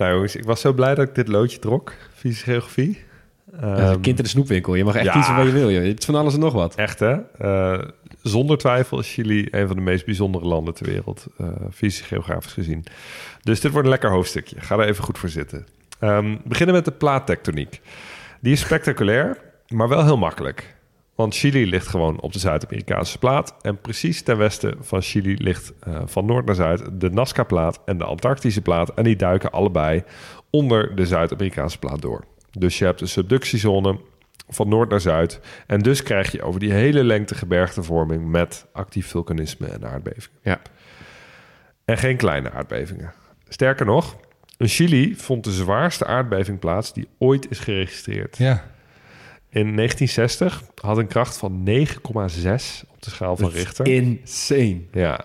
Nou jongens, ik was zo blij dat ik dit loodje trok. Fysische geografie. Ehm, kind in de snoepwinkel. Je mag echt ja. kiezen wat je wil. Joh. Je hebt van alles en nog wat. Echt hè? Eh, zonder twijfel is Chili een van de meest bijzondere landen ter wereld. fysisch geografisch gezien. Dus dit wordt een lekker hoofdstukje. Ga er even goed voor zitten. We beginnen met de plaattectoniek. Die is spectaculair, maar wel heel makkelijk. Want Chili ligt gewoon op de Zuid-Amerikaanse plaat. En precies ten westen van Chili ligt eh, van noord naar zuid de Nazca-plaat en de Antarctische plaat. En die duiken allebei onder de Zuid-Amerikaanse plaat door. Dus je hebt een subductiezone van noord naar zuid. En dus krijg je over die hele lengte gebergtevorming met actief vulkanisme en aardbevingen. Ja. En geen kleine aardbevingen. Sterker nog, in Chili vond de zwaarste aardbeving plaats die ooit is geregistreerd. ja. In 1960 had een kracht van 9,6 op de schaal van Richter. Insane. Ja.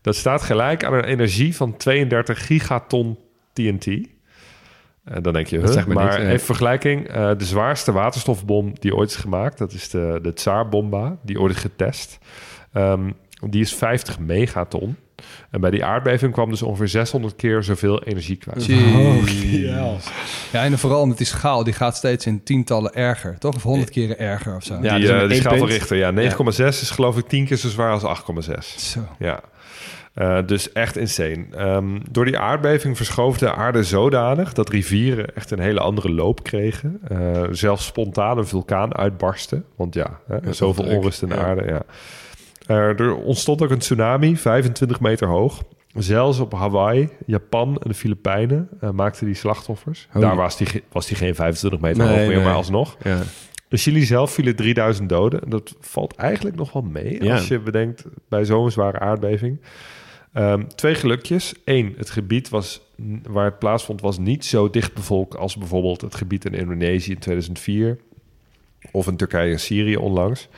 Dat staat gelijk aan een energie van 32 gigaton TNT. En dan denk je, huh? maar niks, nee. even vergelijking. eh, de zwaarste waterstofbom die ooit is gemaakt, dat is de, de Tsar-bomba, die ooit is getest. Ehm, die is 50 megaton. En bij die aardbeving kwam dus ongeveer 600 keer zoveel energie kwijt. Jeez. Ja, en vooral met die schaal, die gaat steeds in tientallen erger, toch? Of honderd keren erger of zo. Ja, die dus eh, die schaal van. Richter, ja. 9,6 is geloof ik 10 keer zo zwaar als 8,6. Zo. Ja. Eh, dus echt insane. Ehm, door die aardbeving verschoof de aarde zodanig dat rivieren echt een hele andere loop kregen. Eh, zelfs spontaan een vulkaan uitbarsten. Want ja, hè, Ja, zoveel onrust in de Ja. aarde. Ja. Eh, er ontstond ook een tsunami, 25 meter hoog. Zelfs op Hawaii, Japan en de Filipijnen eh, maakten die slachtoffers. Holy. Daar was die, was die geen 25 meter Nee, hoog meer, nee. maar alsnog. Ja. In Chili zelf vielen 3000 doden. En dat valt eigenlijk nog wel mee Ja. als je bedenkt bij zo'n zware aardbeving. Ehm, twee gelukjes. Eén, het gebied was, waar het plaatsvond was niet zo dicht bevolkt als bijvoorbeeld het gebied in Indonesië in 2004 of in Turkije en Syrië onlangs.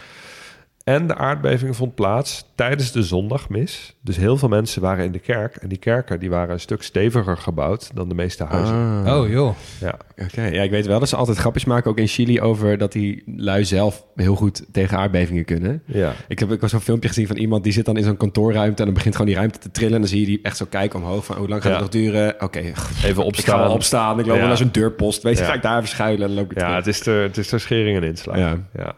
En de aardbeving vond plaats tijdens de zondagmis. Dus heel veel mensen waren in de kerk. En die kerken die waren een stuk steviger gebouwd dan de meeste huizen. Ah. Oh joh. Ja. Oké, ja, ik weet wel dat ze altijd grapjes maken, ook in Chili, over dat die lui zelf heel goed tegen aardbevingen kunnen. ja. Ik heb ook zo'n filmpje gezien van iemand die zit dan in zo'n kantoorruimte en dan begint gewoon die ruimte te trillen. En dan zie je die echt zo kijken omhoog van hoe lang gaat Ja. het nog duren? Oké, Even ik ga opstaan. wel opstaan. Ik loop Ja. wel naar zo'n deurpost. Weet je, Ja. ga ik daar even schuilen en loop ik Ja, terug. het is er, het is er schering en inslag. Ja. Ja.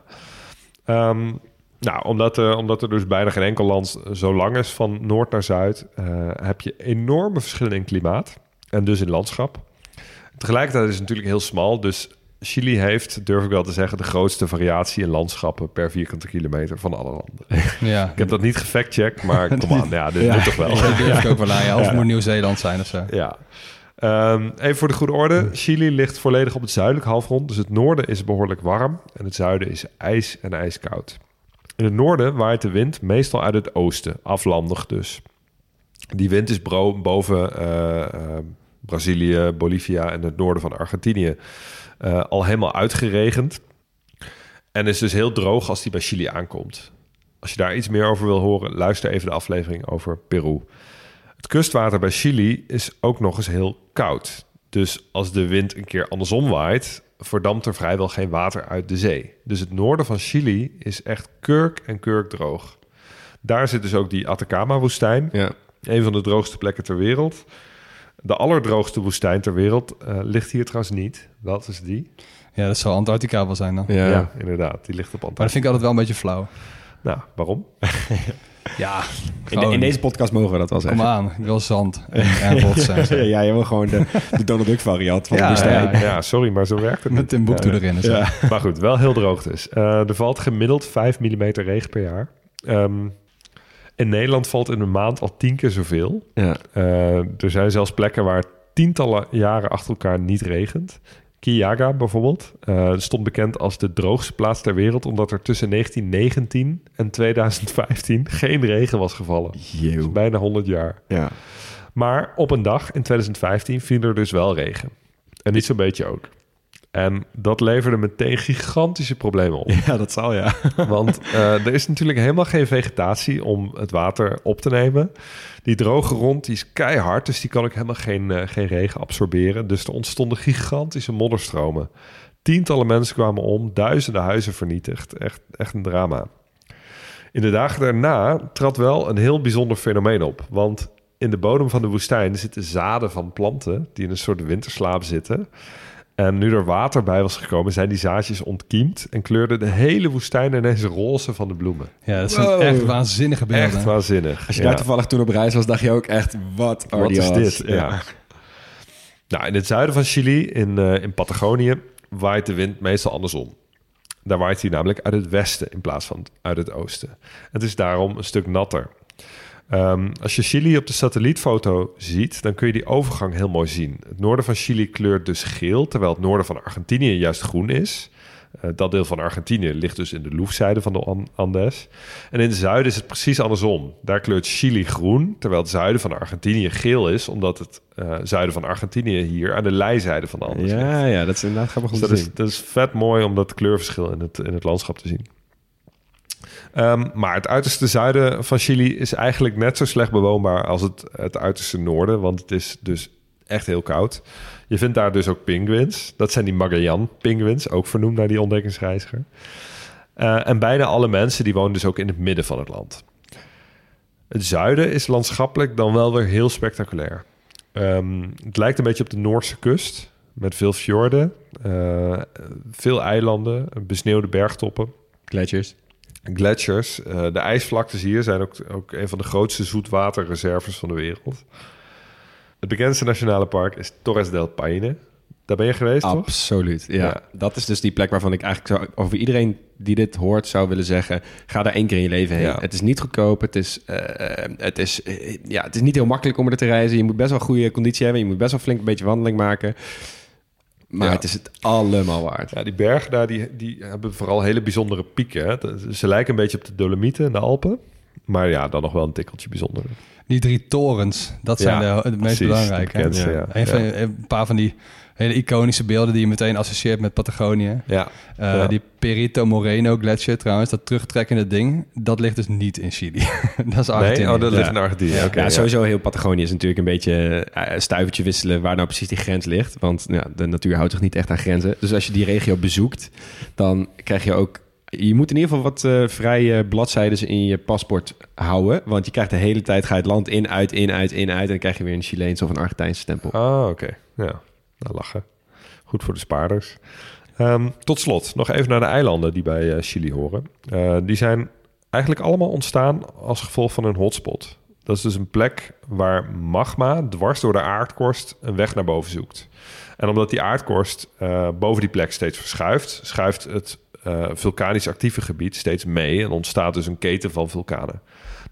Ehm, nou, omdat, er- omdat er dus bijna geen enkel land zo lang is van noord naar zuid, eh, heb je enorme verschillen in klimaat en dus in landschap. Tegelijkertijd is het natuurlijk heel smal, dus Chili heeft, durf ik wel te zeggen, de grootste variatie in landschappen per vierkante kilometer van alle landen. Ja. Ik heb dat niet gefactcheckt, maar kom aan, ja, dit Ja. moet toch wel. Dat durf ik ook wel aan. Ja. Of het moet Nieuw-Zeeland zijn of zo. Ja. Ehm, even voor de goede orde. Chili ligt volledig op het zuidelijk halfrond. Dus het noorden is behoorlijk warm. En het zuiden is ijs en ijskoud. In het noorden waait de wind meestal uit het oosten. Aflandig dus. Die wind is boven eh, eh, Brazilië, Bolivia en het noorden van Argentinië eh, al helemaal uitgeregend. En is dus heel droog als die bij Chili aankomt. Als je daar iets meer over wil horen, luister even de aflevering over Peru. Het kustwater bij Chili is ook nog eens heel koud. Dus als de wind een keer andersom waait, verdampt er vrijwel geen water uit de zee. Dus het noorden van Chili is echt kurk en kurk droog. Daar zit dus ook die Atacama-woestijn, Ja. een van de droogste plekken ter wereld. De allerdroogste woestijn ter wereld eh, ligt hier trouwens niet. Dat is die. Ja, dat zal Antarctica wel zijn dan. Ja. Ja, inderdaad. Die ligt op Maar dat Antarctica. vind ik altijd wel een beetje flauw. Nou, waarom? Ja, In, de- in deze podcast mogen we dat wel Kom zeggen. aan, ik wil zand en, en rotsen. ja, ja, jij wil gewoon de, de Donald Duck variant van Ja, de ja, ja. Sorry, maar zo werkt het Met een boek Ja, erin zo. Maar goed, wel heel droog dus. Eh, er valt gemiddeld 5 mm regen per jaar. Ehm, in Nederland valt in een maand al tien keer zoveel. Ja. Eh, er zijn zelfs plekken waar tientallen jaren achter elkaar niet regent. Kiyaga bijvoorbeeld eh, stond bekend als de droogste plaats ter wereld... omdat er tussen 1919 en 2015 geen regen was gevallen. Jeeuw. Bijna 100 jaar. Ja. Maar op een dag in 2015 viel er dus wel regen. En niet zo'n beetje ook. En dat leverde meteen gigantische problemen op. ja, dat zal ja. Want eh, er is natuurlijk helemaal geen vegetatie om het water op te nemen. Die droge grond die is keihard, dus die kan ook helemaal geen, eh, geen regen absorberen. Dus er ontstonden gigantische modderstromen. Tientallen mensen kwamen om, duizenden huizen vernietigd. Echt, echt een drama. In de dagen daarna trad wel een heel bijzonder fenomeen op. Want in de bodem van de woestijn zitten zaden van planten die in een soort winterslaap zitten. En nu er water bij was gekomen, zijn die zaadjes ontkiemd en kleurde de hele woestijn ineens roze van de bloemen. Ja, dat zijn Wow. echt waanzinnige beelden. Echt waanzinnig. Als je Ja. daar toevallig toen op reis was, dacht je ook echt, wat Wat is dit? Ja. Nou, in het zuiden van Chili, in, eh, in Patagonië, waait de wind meestal andersom. Daar waait hij namelijk uit het westen in plaats van uit het oosten. Het is daarom een stuk natter. Ehm, als je Chili op de satellietfoto ziet, dan kun je die overgang heel mooi zien. Het noorden van Chili kleurt dus geel, terwijl het noorden van Argentinië juist groen is. Eh, dat deel van Argentinië ligt dus in de loefzijde van de An- Andes. En in het zuiden is het precies andersom. Daar kleurt Chili groen, terwijl het zuiden van Argentinië geel is, omdat het eh, zuiden van Argentinië hier aan de lijzijde van de Andes ligt. Ja, ja, dat is inderdaad grappig om Dus te dat, is, zien. dat is vet mooi om dat kleurverschil in het, in het landschap te zien. Ehm, maar het uiterste zuiden van Chili is eigenlijk net zo slecht bewoonbaar als het, het uiterste noorden. Want het is dus echt heel koud. Je vindt daar dus ook pinguïns. Dat zijn die Magellan-pinguïns, ook vernoemd naar die ontdekkingsreiziger. Eh, en bijna alle mensen die wonen dus ook in het midden van het land. Het zuiden is landschappelijk dan wel weer heel spectaculair. Ehm, het lijkt een beetje op de Noorse kust, met veel fjorden, eh, veel eilanden, besneeuwde bergtoppen, Gletsjers. Gletsjers. Eh, de ijsvlaktes hier zijn ook, ook een van de grootste zoetwaterreserves van de wereld. Het bekendste nationale park is Torres del Paine. Daar ben je geweest, toch? Absoluut, ja. Ja. Dat is dus die plek waarvan ik eigenlijk zou, over iedereen die dit hoort zou willen zeggen... ga daar één keer in je leven heen. Ja. Het is niet goedkoop, het is, eh, het, is, eh, ja, het is niet heel makkelijk om er te reizen. Je moet best wel goede conditie hebben. Je moet best wel flink een beetje wandeling maken. Maar Ja. het is het allemaal waard. Ja, die bergen daar die, die hebben vooral hele bijzondere pieken. Hè. Ze lijken een beetje op de Dolomieten en de Alpen. Maar ja, dan nog wel een tikkeltje bijzonderder. Die drie torens, dat zijn Ja, de, het meest precies, belangrijke. de bekendste, hè? ja. Een, van, Ja. een paar van die hele iconische beelden die je meteen associeert met Patagonië. Ja, Eh, Ja. Die Perito Moreno Gletsjer trouwens, dat terugtrekkende ding, dat ligt dus niet in Chili. dat is Argentinië. nee? Oh, dat Ja. ligt in Argentinië. Ja, Oké, ja, ja. sowieso heel Patagonië is natuurlijk een beetje eh, stuivertje wisselen waar nou precies die grens ligt. Want ja, de natuur houdt zich niet echt aan grenzen. Dus als je die regio bezoekt, dan krijg je ook... Je moet in ieder geval wat eh, vrije bladzijden in je paspoort houden. Want je krijgt de hele tijd, ga je het land in, uit, in, uit, in, uit. En dan krijg je weer een Chileense of een Argentijnse stempel. Ah, oké. Ja, nou lachen. Goed voor de spaarders. Ehm, tot slot, nog even naar de eilanden die bij eh, Chili horen. Eh, die zijn eigenlijk allemaal ontstaan als gevolg van een hotspot. Dat is dus een plek waar magma dwars door de aardkorst een weg naar boven zoekt. En omdat die aardkorst eh, boven die plek steeds verschuift, schuift het vulkanisch actieve gebied steeds mee en ontstaat dus een keten van vulkanen.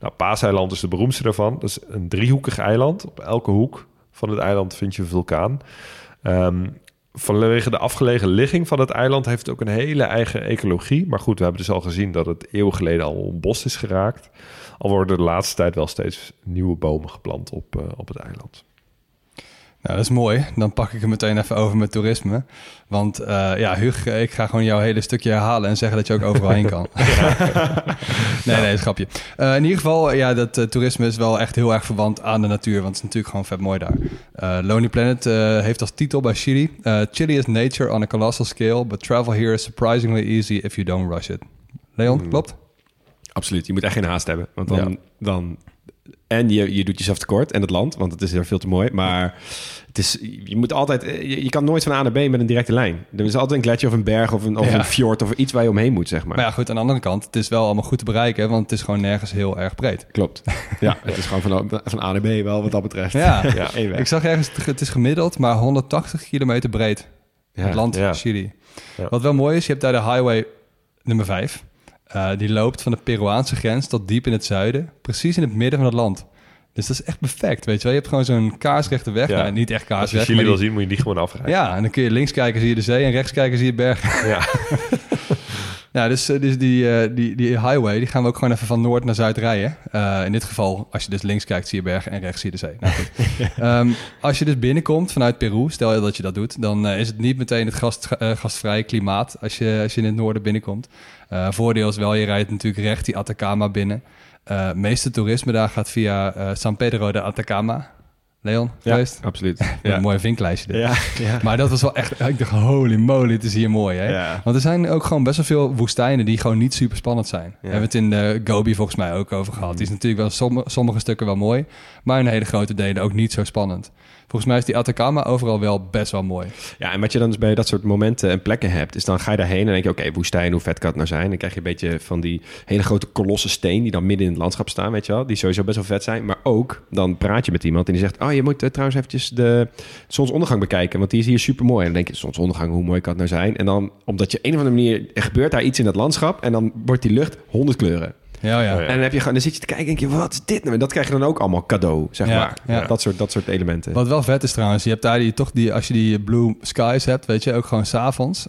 Nou, Paaseiland is de beroemdste daarvan. Dat is een driehoekig eiland. Op elke hoek van het eiland vind je een vulkaan. Ehm, vanwege de afgelegen ligging van het eiland heeft het ook een hele eigen ecologie. Maar goed, we hebben dus al gezien dat het eeuwen geleden al ontbost is geraakt. Al worden de laatste tijd wel steeds nieuwe bomen geplant op, eh, op het eiland. Nou, dat is mooi. Dan pak ik hem meteen even over met toerisme. Want eh, ja, Hug, ik ga gewoon jouw hele stukje herhalen en zeggen dat je ook overal heen kan. nee, nee, dat is een grapje. Eh, in ieder geval, ja, dat eh, toerisme is wel echt heel erg verwant aan de natuur. Want het is natuurlijk gewoon vet mooi daar. Eh, Lonely Planet eh, heeft als titel bij Chili... eh, Chili is nature on a colossal scale... but travel here is surprisingly easy if you don't rush it. Leon, klopt? Absoluut, je moet echt geen haast hebben. Want dan... Ja. dan en je, je doet jezelf tekort en het land, want het is er veel te mooi. Maar het is, je moet altijd, je, je kan nooit van A naar B met een directe lijn. Er is altijd een gletsjer of een berg of een, of Ja. een fjord of iets waar je omheen moet, zeg maar. Maar ja, goed, aan de andere kant... het is wel allemaal goed te bereiken... want het is gewoon nergens heel erg breed. Klopt. Ja, het is gewoon van, van A naar B wel wat dat betreft. Ja. Ik zag ergens, het is gemiddeld maar 180 kilometer breed. Ja, het land. Chili. Wat wel mooi is, je hebt daar de highway nummer 5. Eh, die loopt van de Peruaanse grens tot diep in het zuiden. Precies in het midden van het land. Dus dat is echt perfect, weet je wel. Je hebt gewoon zo'n kaarsrechte weg. Ja. Nou, niet echt Als je kaarsrecht, Chili wil zien, moet je die gewoon afrijden. Ja, en dan kun je links kijken, zie je de zee. En rechts kijken, zie je bergen. Ja. Ja, dus, eh, dus die, eh, die, die highway, die gaan we ook gewoon even van noord naar zuid rijden. Eh, in dit geval, als je dus links kijkt, zie je bergen en rechts zie je de zee. Nou. Ehm, als je dus binnenkomt vanuit Peru, stel je dat je dat doet, dan is het niet meteen het gast, gastvrije klimaat als je, als je in het noorden binnenkomt. Voordeel is wel, je rijdt natuurlijk recht die Atacama binnen. Meeste toerisme daar gaat via San Pedro de Atacama. Leon, Ja, geweest? absoluut. Een mooi vinklijstje dit. Ja, ja. Maar dat was wel echt... Ik dacht, holy moly, het is hier mooi, hè? Ja. Want er zijn ook gewoon best wel veel woestijnen... die gewoon niet super spannend zijn. We hebben het in de Gobi volgens mij ook over gehad. Die is natuurlijk wel somm- sommige stukken wel mooi... maar in hele grote delen ook niet zo spannend. Volgens mij is die Atacama overal wel best wel mooi. Ja, en wat je dan dus bij dat soort momenten en plekken hebt, is dan ga je daarheen en denk je, oké, woestijn, hoe vet kan het nou zijn? Dan krijg je een beetje van die hele grote kolossen steen die dan midden in het landschap staan, weet je wel? Die sowieso best wel vet zijn. Maar ook, dan praat je met iemand en die zegt, oh, je moet eh, trouwens eventjes de zonsondergang bekijken, want die is hier super mooi. En dan denk je, zonsondergang, hoe mooi kan het nou zijn? En dan, omdat je een of andere manier, er gebeurt daar iets in dat landschap en dan wordt die lucht honderd kleuren. Ja, ja. En dan, heb je gewoon, dan zit je te kijken en denk je, wat is dit nou? En dat krijg je dan ook allemaal cadeau, zeg Ja, maar. ja. Dat, soort, dat soort elementen. Wat wel vet is trouwens, je hebt daar die, toch die, als je die blue skies hebt, weet je, ook gewoon s'avonds.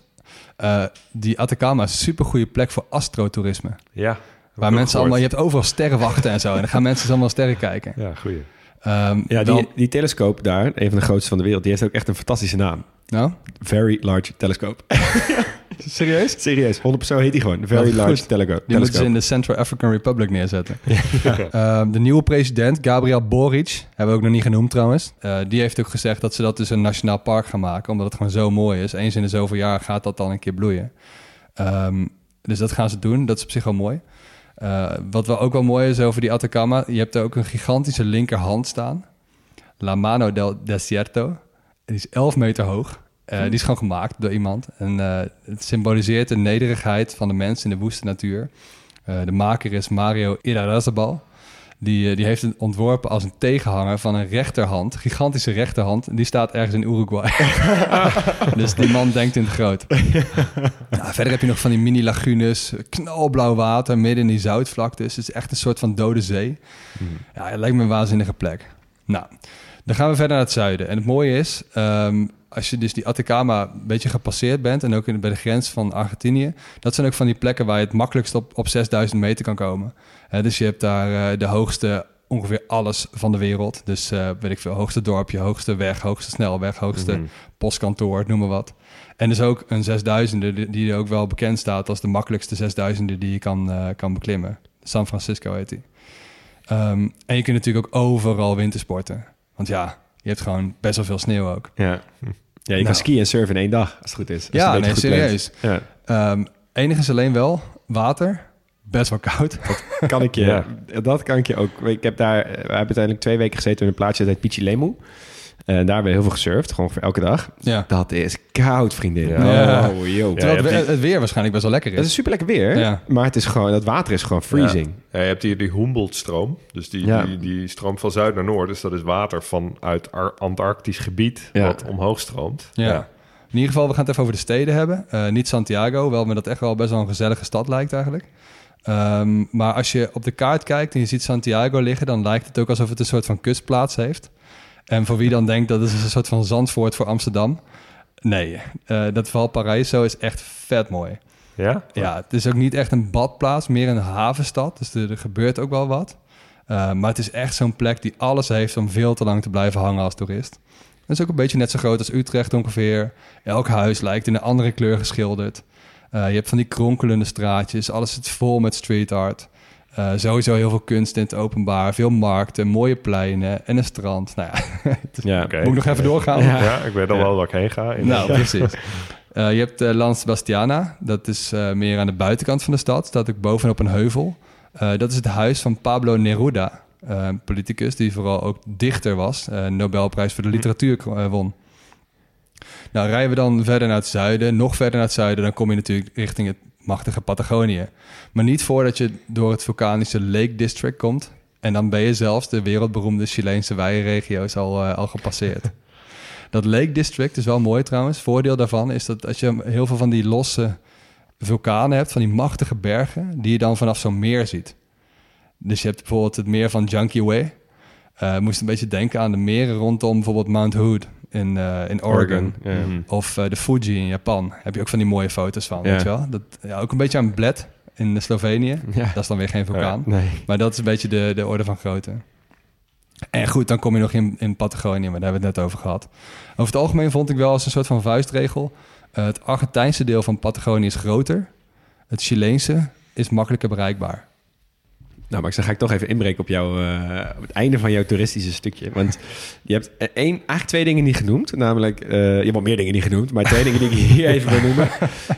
Eh die Atacama is een super goede plek voor astrotourisme. Ja. Waar mensen allemaal, je hebt overal sterrenwachten en zo. En dan gaan mensen allemaal sterren kijken. Ja, goeie. Ehm, Ja, wel- die, die telescoop daar, een van de grootste van de wereld, die heeft ook echt een fantastische naam. nou? Very Large Telescope. Serieus? Serieus, 100% heet hij gewoon. Very Large goed. telego- Die moeten ze Telescope. in de Central African Republic neerzetten. Ehm, de nieuwe president, Gabriel Boric, hebben we ook nog niet genoemd trouwens. Eh, die heeft ook gezegd dat ze dat dus een nationaal park gaan maken. Omdat het gewoon zo mooi is. Eens in de zoveel jaar gaat dat dan een keer bloeien. Ehm, dus dat gaan ze doen. Dat is op zich wel mooi. Eh, wat wel ook wel mooi is over die Atacama. Je hebt er ook een gigantische linkerhand staan. La Mano del Desierto. Die is 11 meter hoog. Eh, Die is gewoon gemaakt door iemand. En eh, het symboliseert de nederigheid van de mens in de woeste natuur. Eh, de maker is Mario Irarrazabal. Die, die heeft het ontworpen als een tegenhanger van een rechterhand. Gigantische rechterhand. Die staat ergens in Uruguay. dus die man denkt in het groot. Nou, verder heb je nog van die mini-lagunes. Knalblauw water midden in die zoutvlaktes. Het is echt een soort van dode zee. Ja, het lijkt me een waanzinnige plek. Nou, dan gaan we verder naar het zuiden. En het mooie is, ehm, als je dus die Atacama een beetje gepasseerd bent... en ook in, bij de grens van Argentinië... dat zijn ook van die plekken waar je het makkelijkst op, op 6000 meter kan komen. Hè, dus je hebt daar eh, de hoogste, ongeveer alles van de wereld. Dus eh, weet ik veel, hoogste dorpje, hoogste weg, hoogste snelweg... hoogste postkantoor, noem maar wat. En dus ook een 6000 die, die ook wel bekend staat... als de makkelijkste 6000 die je kan, kan beklimmen. San Francisco heet die. Ehm, en je kunt natuurlijk ook overal wintersporten. Want ja, je hebt gewoon best wel veel sneeuw ook. Ja. Ja, je Nou. kan skiën en surfen in één dag, als het goed is. Als Ja, nee, serieus. Ja. Ehm enig is alleen wel water. Best wel koud. kan ik je, Ja. dat kan ik je ook. Ik heb daar, we hebben uiteindelijk twee weken gezeten in een plaatsje dat heet Pichilemu. En daar hebben we heel veel gesurfd, gewoon voor elke dag. Ja. Dat is koud, vriendin. Ja. Oh. Ja, Terwijl het, weer waarschijnlijk best wel lekker Het is is. super lekker weer, Ja. maar het is gewoon, dat water is gewoon freezing. Ja. Ja, je hebt hier die Humboldt-stroom. Dus die, Ja. die, die stroomt van zuid naar noord. Dus dat is water vanuit Ar- Antarctisch gebied Ja. wat omhoog stroomt. Ja. In ieder geval, we gaan het even over de steden hebben. Eh, niet Santiago, wel me dat echt wel best wel een gezellige stad lijkt eigenlijk. Ehm, maar als je op de kaart kijkt en je ziet Santiago liggen... dan lijkt het ook alsof het een soort van kustplaats heeft. En voor wie dan denkt dat het is een soort van Zandvoort voor Amsterdam... Nee, eh, dat Valparaiso is echt vet mooi. Ja? Ja, het is ook niet echt een badplaats, meer een havenstad. Dus er, er gebeurt ook wel wat. Uh, maar het is echt zo'n plek die alles heeft om veel te lang te blijven hangen als toerist. Het is ook een beetje net zo groot als Utrecht ongeveer. Elk huis lijkt in een andere kleur geschilderd. Uh, je hebt van die kronkelende straatjes. Alles zit vol met street art. Uh, sowieso heel veel kunst in het openbaar. Veel markten, mooie pleinen en een strand. Nou ja, Ja. Oké. moet ik nog even doorgaan? Ja, ja ik weet al wel waar ik heen ga. Nou, precies. Uh, je hebt uh, Lan Sebastiana. Dat is uh, meer aan de buitenkant van de stad. Staat ook bovenop een heuvel. Uh, dat is het huis van Pablo Neruda. uh, een politicus die vooral ook dichter was. Uh, Nobelprijs voor de literatuur uh, won. Nou, rijden we dan verder naar het zuiden. Nog verder naar het zuiden. Dan kom je natuurlijk richting het machtige Patagonië. Maar niet voordat je door het vulkanische Lake District komt. En dan ben je zelfs de wereldberoemde Chileense weienregio's al, uh, al gepasseerd. Dat Lake District is wel mooi trouwens. Voordeel daarvan is dat als je heel veel van die losse vulkanen hebt, van die machtige bergen, die je dan vanaf zo'n meer ziet. Dus je hebt bijvoorbeeld het meer van Junkie Way. Uh, moest een beetje denken aan de meren rondom bijvoorbeeld Mount Hood in, uh, in Oregon. Mhm. Of uh, de Fuji in Japan. Heb je ook van die mooie foto's van, Ja. weet je wel? Dat, ja, ook een beetje aan Bled in Slovenië. Ja. Dat is dan weer geen vulkaan. Nee. Maar dat is een beetje de, de orde van grootte. En goed, dan kom je nog in, in Patagonië, maar daar hebben we het net over gehad. Over het algemeen vond ik wel als een soort van vuistregel... Uh, het Argentijnse deel van Patagonië is groter. Het Chileense is makkelijker bereikbaar. Nou, maar ik ga ik toch even inbreken op, jou, uh, op het einde van jouw toeristische stukje. Want je hebt één, eigenlijk twee dingen niet genoemd. Namelijk, uh, je hebt wel meer dingen niet genoemd, maar twee dingen die ik hier even wil noemen.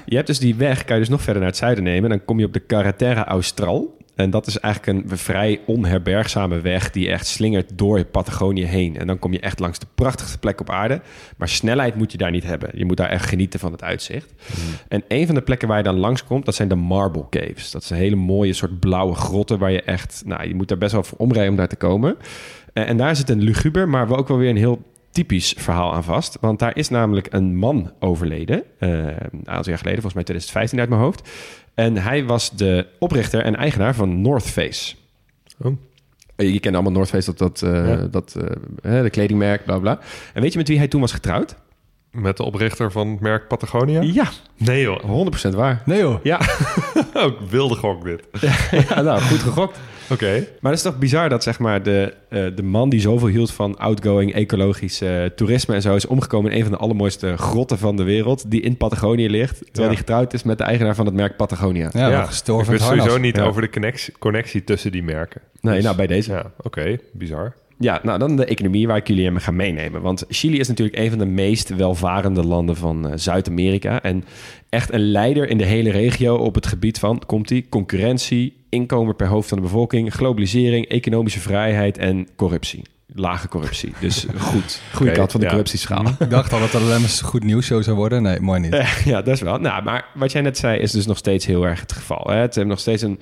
Je hebt dus die weg, kan je dus nog verder naar het zuiden nemen. Dan kom je op de Carretera Austral. En dat is eigenlijk een vrij onherbergzame weg die echt slingert door Patagonië heen. En dan kom je echt langs de prachtigste plek op aarde. Maar snelheid moet je daar niet hebben. Je moet daar echt genieten van het uitzicht. Mm. En een van de plekken waar je dan langs komt, dat zijn de Marble Caves. Dat is een hele mooie soort blauwe grotten waar je echt... Nou, je moet daar best wel voor omrijden om daar te komen. En, en daar zit een luguber, maar wel ook wel weer een heel typisch verhaal aan vast. Want daar is namelijk een man overleden. Uh, een aantal jaar geleden, volgens mij 2015 uit mijn hoofd. En hij was de oprichter en eigenaar van North Face. Oh. Je kent allemaal North Face, dat, dat, uh, Ja. dat uh, de kledingmerk, bla bla. En weet je met wie hij toen was getrouwd? Met de oprichter van het merk Patagonia? Ja, Nee joh. 100% waar. Nee joh. Ja, Ook wilde gok dit. ja nou, goed gegokt. Oké. Maar het is toch bizar dat zeg maar, de, eh, de man die zoveel hield van outgoing, ecologisch eh, toerisme en zo... is omgekomen in een van de allermooiste grotten van de wereld... die in Patagonië ligt. Terwijl Ja. hij getrouwd is met de eigenaar van het merk Patagonia. Ja, Ja, gestoord ik wist sowieso niet Ja. over de connectie, connectie tussen die merken. Nee, Dus- nou bij deze. Ja, oké. Bizar. Ja, nou dan de economie waar ik jullie in ga meenemen. Want Chili is natuurlijk een van de meest welvarende landen van eh, Zuid-Amerika. En echt een leider in de hele regio op het gebied van, komt die, concurrentie, inkomen per hoofd van de bevolking, globalisering, economische vrijheid en corruptie. Lage corruptie. Dus goed. Goede kant van de ja. corruptieschaal. Ik dacht al dat het alleen maar goed nieuwsshow zou worden. Nee, mooi niet. Eh, ja, dat is wel. Nou, maar wat jij net zei is dus nog steeds heel erg het geval. Hè? Het heeft nog steeds een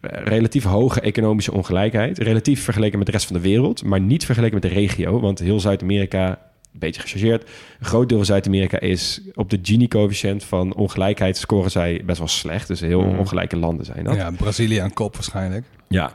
relatief hoge economische ongelijkheid. Relatief vergeleken met de rest van de wereld, maar niet vergeleken met de regio. Want heel Zuid-Amerika, een beetje gechargeerd, een groot deel van Zuid-Amerika is op de Gini-coëfficiënt van ongelijkheid scoren zij best wel slecht. Dus heel Mhm. ongelijke landen zijn dat. Ja, Brazilië aan kop waarschijnlijk. Ja.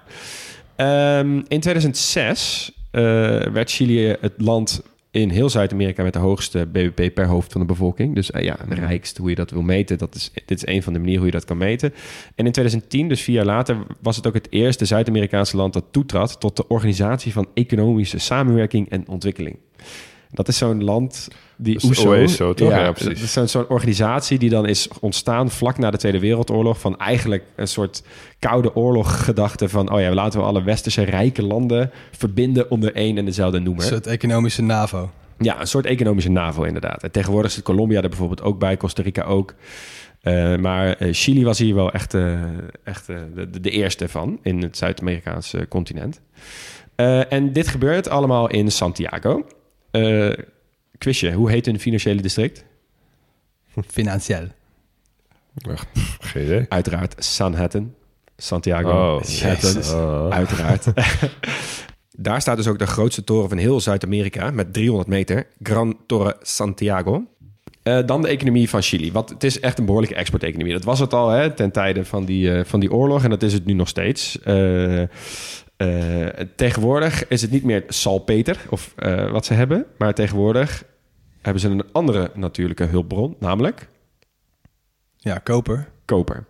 Ehm, in 2006 eh, werd Chili het land in heel Zuid-Amerika met de hoogste BBP per hoofd van de bevolking. Dus eh, ja, de rijkste, hoe je dat wil meten. Dat is, dit is een van de manieren hoe je dat kan meten. En in 2010, dus vier jaar later, was het ook het eerste Zuid-Amerikaanse land dat toetrad tot de Organisatie van Economische Samenwerking en Ontwikkeling. Dat is zo'n land die Dat is OESO, OESO, toch? Ja, dat precies. is zo'n organisatie die dan is ontstaan vlak na de Tweede Wereldoorlog van eigenlijk een soort koude oorlog gedachte van oh ja, laten we alle westerse rijke landen verbinden onder één en dezelfde Een noemer. soort economische NAVO. Ja, een soort economische NAVO inderdaad. En tegenwoordig zit Colombia er bijvoorbeeld ook bij, Costa Rica ook. Eh, maar eh, Chili was hier wel echt, eh, echt de, de- de eerste van in het Zuid-Amerikaanse continent. Eh, en dit gebeurt allemaal in Santiago. Eh quizje, hoe heet een financiële district? Financieel. Ach, geen idee. Uiteraard Sanhattan. Santiago. Oh. Oh. Uiteraard. Daar staat dus ook de grootste toren van heel Zuid-Amerika met 300 meter. Gran Torre Santiago. Eh, dan de economie van Chili. Want het is echt een behoorlijke exporteconomie. Dat was het al hè, ten tijde van die, eh, van die oorlog. En dat is het nu nog steeds. Eh, eh, tegenwoordig is het niet meer salpeter of eh, wat ze hebben. Maar tegenwoordig hebben ze een andere natuurlijke hulpbron. Namelijk Ja, koper. koper.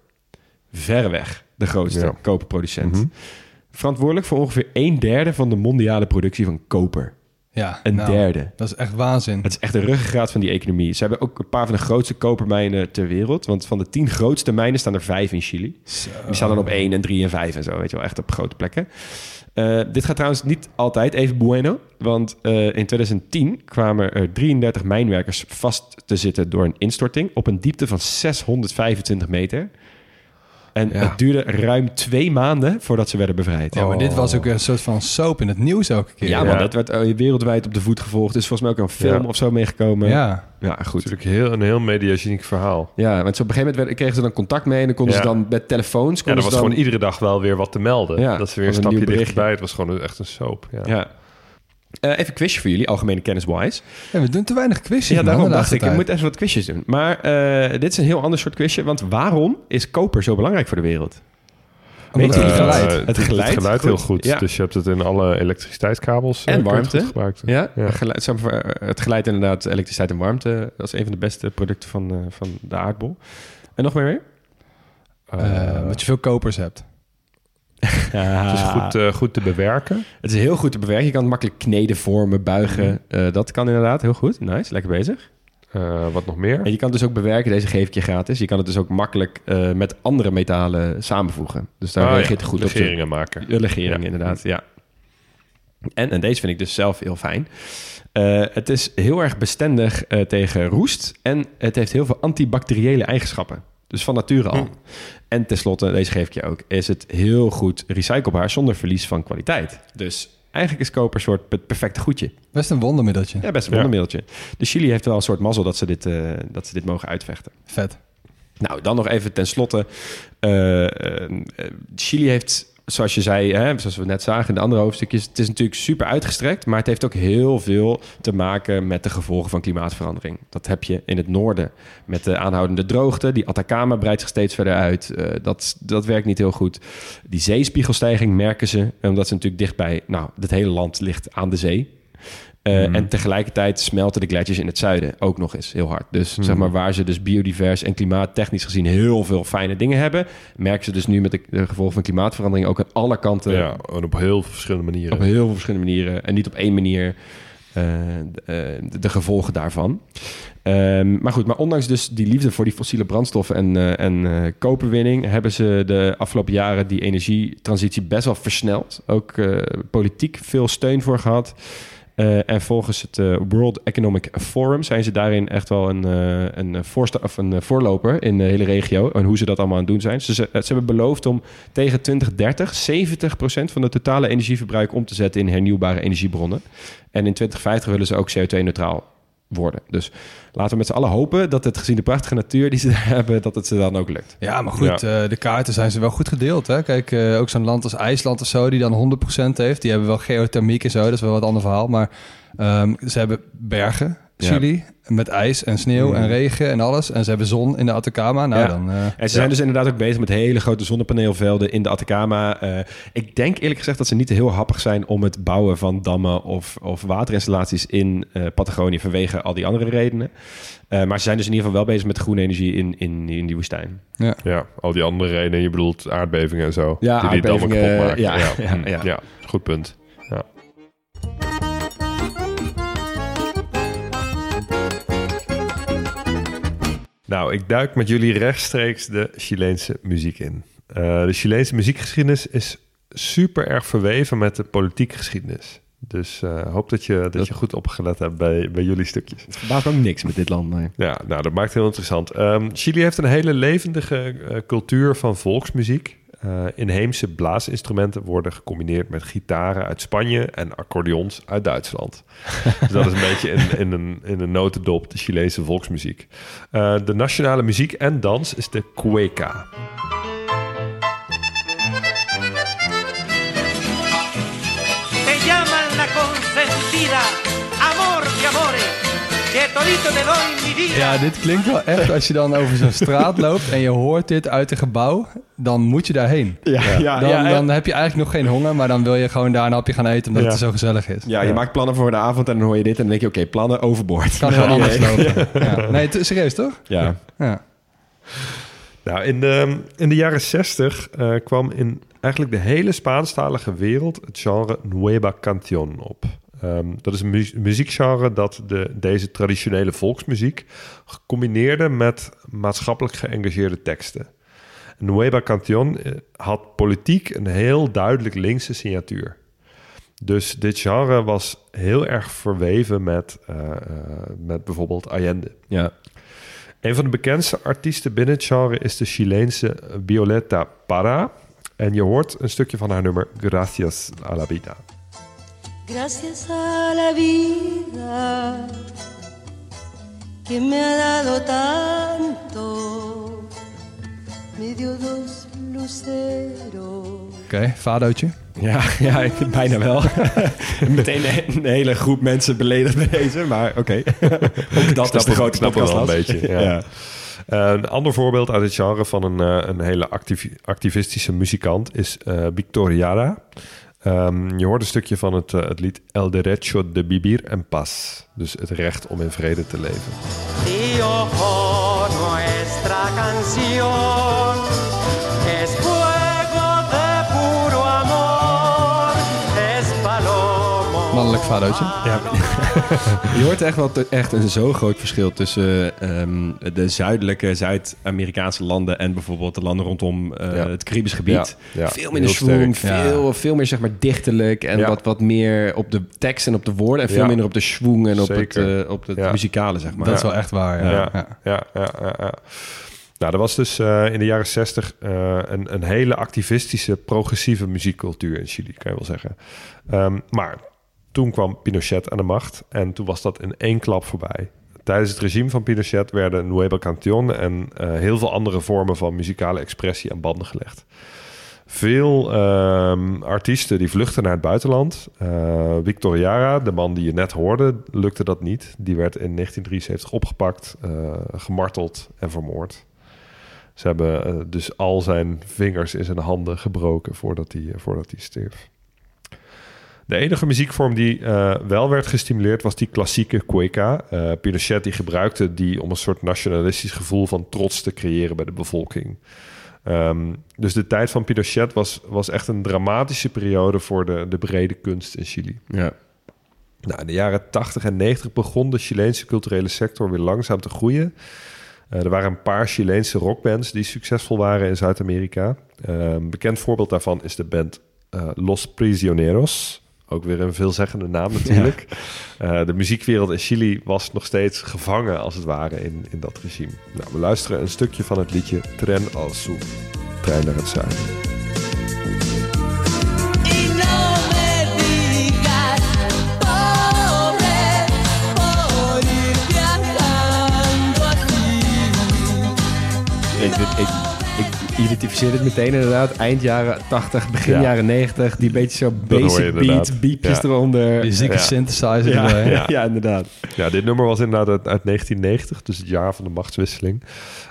Verreweg de grootste Ja. koperproducent. Mhm. Verantwoordelijk voor ongeveer een derde van de mondiale productie van koper. Ja, Een nou, derde. Dat is echt waanzin. Het is echt de ruggengraat van die economie. Ze hebben ook een paar van de grootste kopermijnen ter wereld. Want van de tien grootste mijnen staan er vijf in Chili. Zo. Die staan dan op één en drie en vijf en zo. Weet je wel, echt op grote plekken. Eh, dit gaat trouwens niet altijd even bueno. Want eh, in 2010 kwamen er 33 mijnwerkers vast te zitten door een instorting... op een diepte van 625 meter. En Ja. het duurde ruim twee maanden voordat ze werden bevrijd. Ja, maar dit was ook een soort van soap in het nieuws elke keer. Ja, Ja. man, dat werd eh, wereldwijd op de voet gevolgd. Dus volgens mij ook een film Ja. of zo meegekomen. Ja. ja goed. Natuurlijk heel, een heel mediageniek verhaal. Ja, want zo op een gegeven moment werd, kregen ze dan contact mee... en dan konden Ja. ze dan met telefoons... Ja, er was dan, gewoon iedere dag wel weer wat te melden. Ja, dat ze weer een stapje nieuw dichterbij. Het was gewoon echt een soap. Ja. Eh, even een quizje voor jullie, algemene kennis-wise. Ja, we doen te weinig quizjes. Ja, man, daarom dacht ik, ik moet even wat quizjes doen. Maar eh, dit is een heel ander soort quizje. Want waarom is koper zo belangrijk voor de wereld? Omdat Weet het geluid. Eh, Het geluid, geluid, het geluid goed. heel goed. Ja. Dus je hebt het in alle elektriciteitskabels. En warmte. goed gebruiken. Ja. Geluid, het geluid inderdaad, elektriciteit en warmte. Dat is een van de beste producten van, eh, van de aardbol. En nog meer mee? Eh, dat je veel kopers hebt. Het is goed, eh, goed te bewerken. Het is heel goed te bewerken. Je kan het makkelijk kneden, vormen, buigen. Eh, dat kan inderdaad heel goed. Nice, lekker bezig. Eh, wat nog meer? En je kan het dus ook bewerken. Deze geef ik je gratis. Je kan het dus ook makkelijk met andere metalen samenvoegen. Dus daar Ah, reageert ja, het goed op. legeringen maken. De legering, Ja. inderdaad, ja. En, en deze vind ik dus zelf heel fijn. Het is heel erg bestendig tegen roest. En het heeft heel veel antibacteriële eigenschappen. Dus van nature al. Hm. En tenslotte, deze geef ik je ook, is het heel goed recyclebaar zonder verlies van kwaliteit. Dus eigenlijk is koper een soort het perfecte goedje. Best een wondermiddeltje. Ja, best een Ja. wondermiddeltje. De Chili heeft wel een soort mazzel dat ze dit, eh, dat ze dit mogen uitvechten. Vet. Nou, dan nog even tenslotte. eh eh, Chili heeft, zoals je zei, hè, zoals we net zagen in de andere hoofdstukjes, het is natuurlijk super uitgestrekt, maar het heeft ook heel veel te maken met de gevolgen van klimaatverandering. Dat heb je in het noorden met de aanhoudende droogte. Die Atacama breidt zich steeds verder uit. Eh, dat, dat werkt niet heel goed. Die zeespiegelstijging merken ze, omdat ze natuurlijk dichtbij, nou, het hele land ligt aan de zee. Eh, Mhm. En tegelijkertijd smelten de gletsjers in het zuiden ook nog eens heel hard. Dus Mhm. zeg maar waar ze dus biodivers en klimaattechnisch gezien heel veel fijne dingen hebben, merken ze dus nu met de, de gevolgen van klimaatverandering ook aan alle kanten ja, en op heel verschillende manieren. op heel veel verschillende manieren en niet op één manier eh, de, gevolgen daarvan. Ehm, maar goed, maar ondanks dus die liefde voor die fossiele brandstoffen en, eh, en koperwinning, hebben ze de afgelopen jaren die energietransitie best wel versneld. Ook politiek veel steun voor gehad. Eh, en volgens het eh, World Economic Forum zijn ze daarin echt wel een, eh, een, voorsta- of een voorloper in de hele regio. En hoe ze dat allemaal aan het doen zijn. Ze, ze, ze hebben beloofd om tegen 2030 70% van het totale energieverbruik om te zetten in hernieuwbare energiebronnen. En in 2050 willen ze ook CO2-neutraal worden. Dus laten we met z'n allen hopen dat het gezien de prachtige natuur die ze hebben, dat het ze dan ook lukt. Ja, maar goed, eh, de kaarten zijn ze wel goed gedeeld. Hè? Kijk, eh, ook zo'n land als IJsland of zo, die dan 100% heeft. Die hebben wel geothermiek en zo, dat is wel wat ander verhaal. Maar ehm, ze hebben bergen, Ja. Chili, met ijs en sneeuw Mm. en regen en alles. En ze hebben zon in de Atacama. Nou, Ja. dan... eh, En ze zijn dus inderdaad ook bezig met hele grote zonnepaneelvelden in de Atacama. Eh, ik denk eerlijk gezegd dat ze niet heel happig zijn om het bouwen van dammen of, of waterinstallaties in eh, Patagonië vanwege al die andere redenen. Eh, maar ze zijn dus in ieder geval wel bezig met groene energie in, in, in die woestijn. Ja, al die andere redenen. Je bedoelt aardbevingen en zo. Ja, die die dammen kapot maken. ja, ja, Hm, ja. ja, goed punt. Nou, ik duik met jullie rechtstreeks de Chileense muziek in. Eh, de Chileense muziekgeschiedenis is super erg verweven met de politieke geschiedenis. Dus eh hoop dat je, dat, Dat- je goed opgelet hebt bij, bij jullie stukjes. Het verbaast ook niks met dit land. Nee. Ja, nou, dat maakt het heel interessant. Ehm, Chili heeft een hele levendige eh, cultuur van volksmuziek. Eh, inheemse blaasinstrumenten worden gecombineerd met gitaren uit Spanje en accordeons uit Duitsland. dus dat is een beetje in, in, een, in een notendop de Chileense volksmuziek. Eh, de nationale muziek en dans is de cueca. Ja, dit klinkt wel echt als je dan over zo'n straat loopt en je hoort dit uit een gebouw, dan moet je daarheen. Ja, ja, Dan, ja, dan heb je eigenlijk nog geen honger, maar dan wil je gewoon daar een hapje gaan eten omdat Ja. het zo gezellig is. ja, je maakt plannen voor de avond en dan hoor je dit en dan denk je, oké, plannen overboord. Kan heel anders lopen. Ja. Nee, serieus toch? Ja, Ja. Nou, in de, in de jaren 60 eh, kwam in eigenlijk de hele Spaanstalige wereld het genre Nueva Canción op. Ehm, dat is een mu- muziekgenre dat de, deze traditionele volksmuziek gecombineerde met maatschappelijk geëngageerde teksten. Nueva Canción eh, had politiek een heel duidelijk linkse signatuur. Dus dit genre was heel erg verweven met, eh, eh, met bijvoorbeeld Allende. ja. Een van de bekendste artiesten binnen het genre is de Chileense Violeta Parra. En je hoort een stukje van haar nummer Gracias a la vida. Gracias a la vida que me ha dado tanto, me dio dos luceros. Oké, vadootje. Ja, ja ik, bijna wel. Meteen een, hele groep mensen beledigd bij deze, maar oké. Ook dat is de grote snap wel een beetje. Ja. Eh, een ander voorbeeld uit het genre van een, eh, een hele activi- activistische muzikant is eh. Ehm, je hoort een stukje van het, het lied El Derecho de Vivir en Paz. Dus het recht om in vrede te leven. Mannelijk vadootje. Je hoort echt wel echt een zo groot verschil tussen ehm, de zuidelijke Zuid-Amerikaanse landen en bijvoorbeeld de landen rondom eh, Ja. het Caribisch gebied. Ja, ja, veel minder schwung, veel, veel meer zeg maar dichterlijk en Ja. wat, wat meer op de tekst en op de woorden en veel Ja. minder op de schwung en op het, eh, op het Ja. muzikale zeg maar. Dat is wel echt waar, ja. Ja, Ja. ja, ja, ja, ja. Nou, er was dus eh, in de jaren zestig eh, een, een hele activistische, progressieve muziekcultuur in Chili, kan je wel zeggen. Ehm, maar toen kwam Pinochet aan de macht en toen was dat in één klap voorbij. Tijdens het regime van Pinochet werden Nueva Canción en eh, heel veel andere vormen van muzikale expressie aan banden gelegd. Veel ehm, artiesten die vluchten naar het buitenland. Eh, Victor Jara, de man die je net hoorde, lukte dat niet. Die werd in 1973 opgepakt, eh, gemarteld en vermoord. Ze hebben dus al zijn vingers in zijn handen gebroken voordat hij, voordat hij stierf. De enige muziekvorm die eh, wel werd gestimuleerd was die klassieke cueca. Eh, Pinochet die gebruikte die om een soort nationalistisch gevoel van trots te creëren bij de bevolking. Ehm, dus de tijd van Pinochet was, was echt een dramatische periode voor de, de brede kunst in Chili. Ja. Nou, in de jaren 80 en 90 begon de Chileense culturele sector weer langzaam te groeien. Eh, er waren een paar Chileense rockbands die succesvol waren in Zuid-Amerika. Een bekend voorbeeld daarvan is de band Los Prisioneros. Ook weer een veelzeggende naam natuurlijk. Eh, de muziekwereld in Chili was nog steeds gevangen, als het ware, in, in dat regime. Nou, we luisteren een stukje van het liedje Tren al Sur, Trein naar het zuiden. Ik, ik identificeer dit meteen inderdaad. Eind jaren 80, begin Ja. jaren 90. Die beetje zo basic beat, beepjes Ja. eronder. Die zieke Ja. synthesizer Ja, erbij. ja. ja, inderdaad. Ja, dit nummer was inderdaad uit, uit 1990, dus het jaar van de machtswisseling.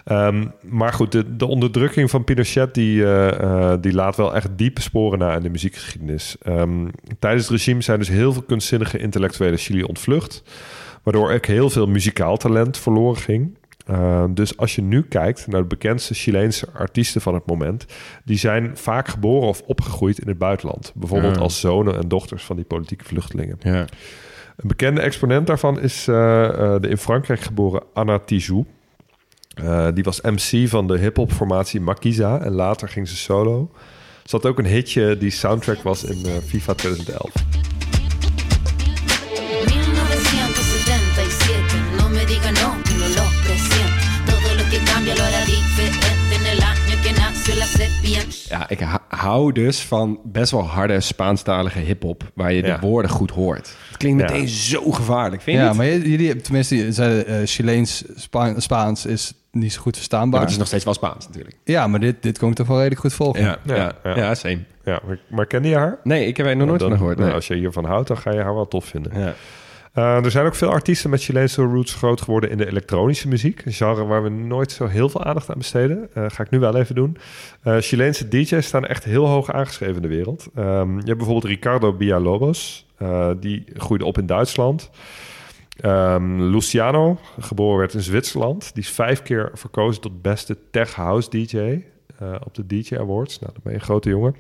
Ehm, maar goed, de, de onderdrukking van Pinochet die, eh, eh, die laat wel echt diepe sporen na in de muziekgeschiedenis. Ehm, tijdens het regime zijn dus heel veel kunstzinnige intellectuelen Chili ontvlucht, waardoor ook heel veel muzikaal talent verloren ging. Uh, dus als je nu kijkt naar de bekendste Chileense artiesten van het moment, die zijn vaak geboren of opgegroeid in het buitenland. Bijvoorbeeld Ja. als zonen en dochters van die politieke vluchtelingen. Ja. Een bekende exponent daarvan is eh, eh, de in Frankrijk geboren Anna Tijoux. Eh, die was MC van de hip-hop formatie Makiza en later ging ze solo. Ze had ook een hitje die soundtrack was in eh, FIFA 2011. Ja, ik hou dus van best wel harde Spaanstalige hip-hop, waar je Ja. de woorden goed hoort. Het klinkt Ja. meteen zo gevaarlijk, vind je Ja, niet? maar jullie, tenminste, je zeiden eh, Chileens, Spa- Spaans is niet zo goed Ja, verstaanbaar. maar het is nog steeds wel Spaans natuurlijk. Ja, maar dit, dit kon ik toch wel redelijk goed volgen. Ja, ja, Ja, ja, ja. same. Ja, maar, maar kende je haar? Nee, ik heb er nog nooit Dan- van gehoord. nou, als je hiervan houdt, dan ga je haar wel tof vinden. Ja. Eh, er zijn ook veel artiesten met Chileense roots groot geworden in de elektronische muziek. Een genre waar we nooit zo heel veel aandacht aan besteden. Eh, ga ik nu wel even doen. Eh Chileense DJ's staan echt heel hoog aangeschreven in de wereld. Ehm, je hebt bijvoorbeeld Ricardo Villalobos. eh, die groeide op in Duitsland. Ehm, Luciano, geboren werd in Zwitserland. Die is vijf keer verkozen tot beste tech house DJ eh, op de DJ Awards. Nou, dan ben je een grote jongen.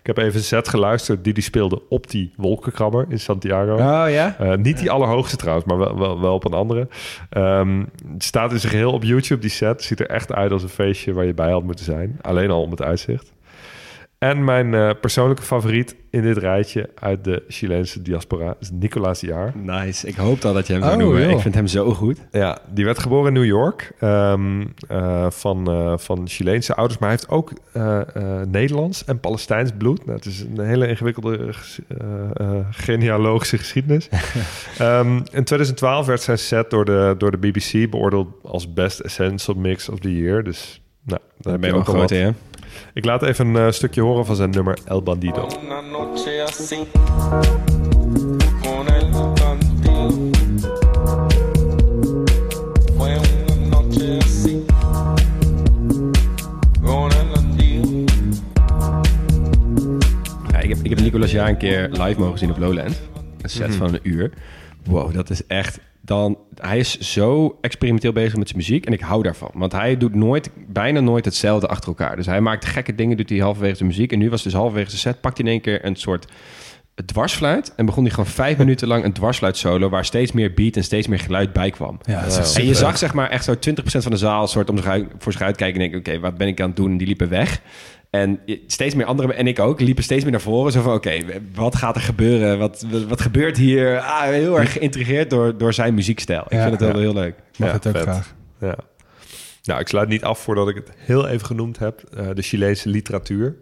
Ik heb even een set geluisterd die die speelde op die wolkenkrabber in Santiago. Oh ja? Eh, niet die allerhoogste trouwens, maar wel, wel, wel op een andere. Ehm, het staat in zijn geheel op YouTube, die set. Ziet er echt uit als een feestje waar je bij had moeten zijn. Alleen al om het uitzicht. En mijn eh, persoonlijke favoriet in dit rijtje uit de Chileense diaspora is Nicolaas Jaar. Nice. Ik hoop al dat je hem zou Oh, noemen. joh. Ik vind hem zo goed. Ja, die werd geboren in New York ehm, eh, van, eh, van Chileense ouders. Maar hij heeft ook eh, eh, Nederlands en Palestijns bloed. Nou, het is een hele ingewikkelde eh, eh, eh, genealogische geschiedenis. Ehm, in 2012 werd zijn set door de, door de BBC beoordeeld als Best Essential Mix of the Year. Dus nou, daar ben je ook groot hè? Ik laat even een eh, stukje horen van zijn nummer El Bandido. Ja, ik, heb, ik heb Nicolas Jaar een keer live mogen zien op Lowland. Een set Mhm. van een uur. Wow, dat is echt... Dan, hij is zo experimenteel bezig met zijn muziek en ik hou daarvan. Want hij doet nooit, bijna nooit hetzelfde achter elkaar. Dus hij maakt gekke dingen, doet hij halverwege zijn muziek. En nu was dus halverwege zijn set, pakt hij in één keer een soort dwarsfluit. En begon hij gewoon vijf minuten lang een dwarsfluit solo... waar steeds meer beat en steeds meer geluid bij kwam. Ja, En je zag zeg maar echt zo 20% van de zaal soort om voor zich uitkijken en denken, oké, wat ben ik aan het doen? En die liepen weg. En steeds meer anderen, en ik ook, liepen steeds meer naar voren. Zo van, oké, wat gaat er gebeuren? Wat, wat, wat gebeurt hier? Ah, heel erg geïntrigeerd door, door zijn muziekstijl. Ik Ja. vind het wel Ja. heel leuk. Mag Ja, het ook vet. graag. Ja. Nou, ik sluit niet af voordat ik het heel even genoemd heb. eh, de Chileense literatuur.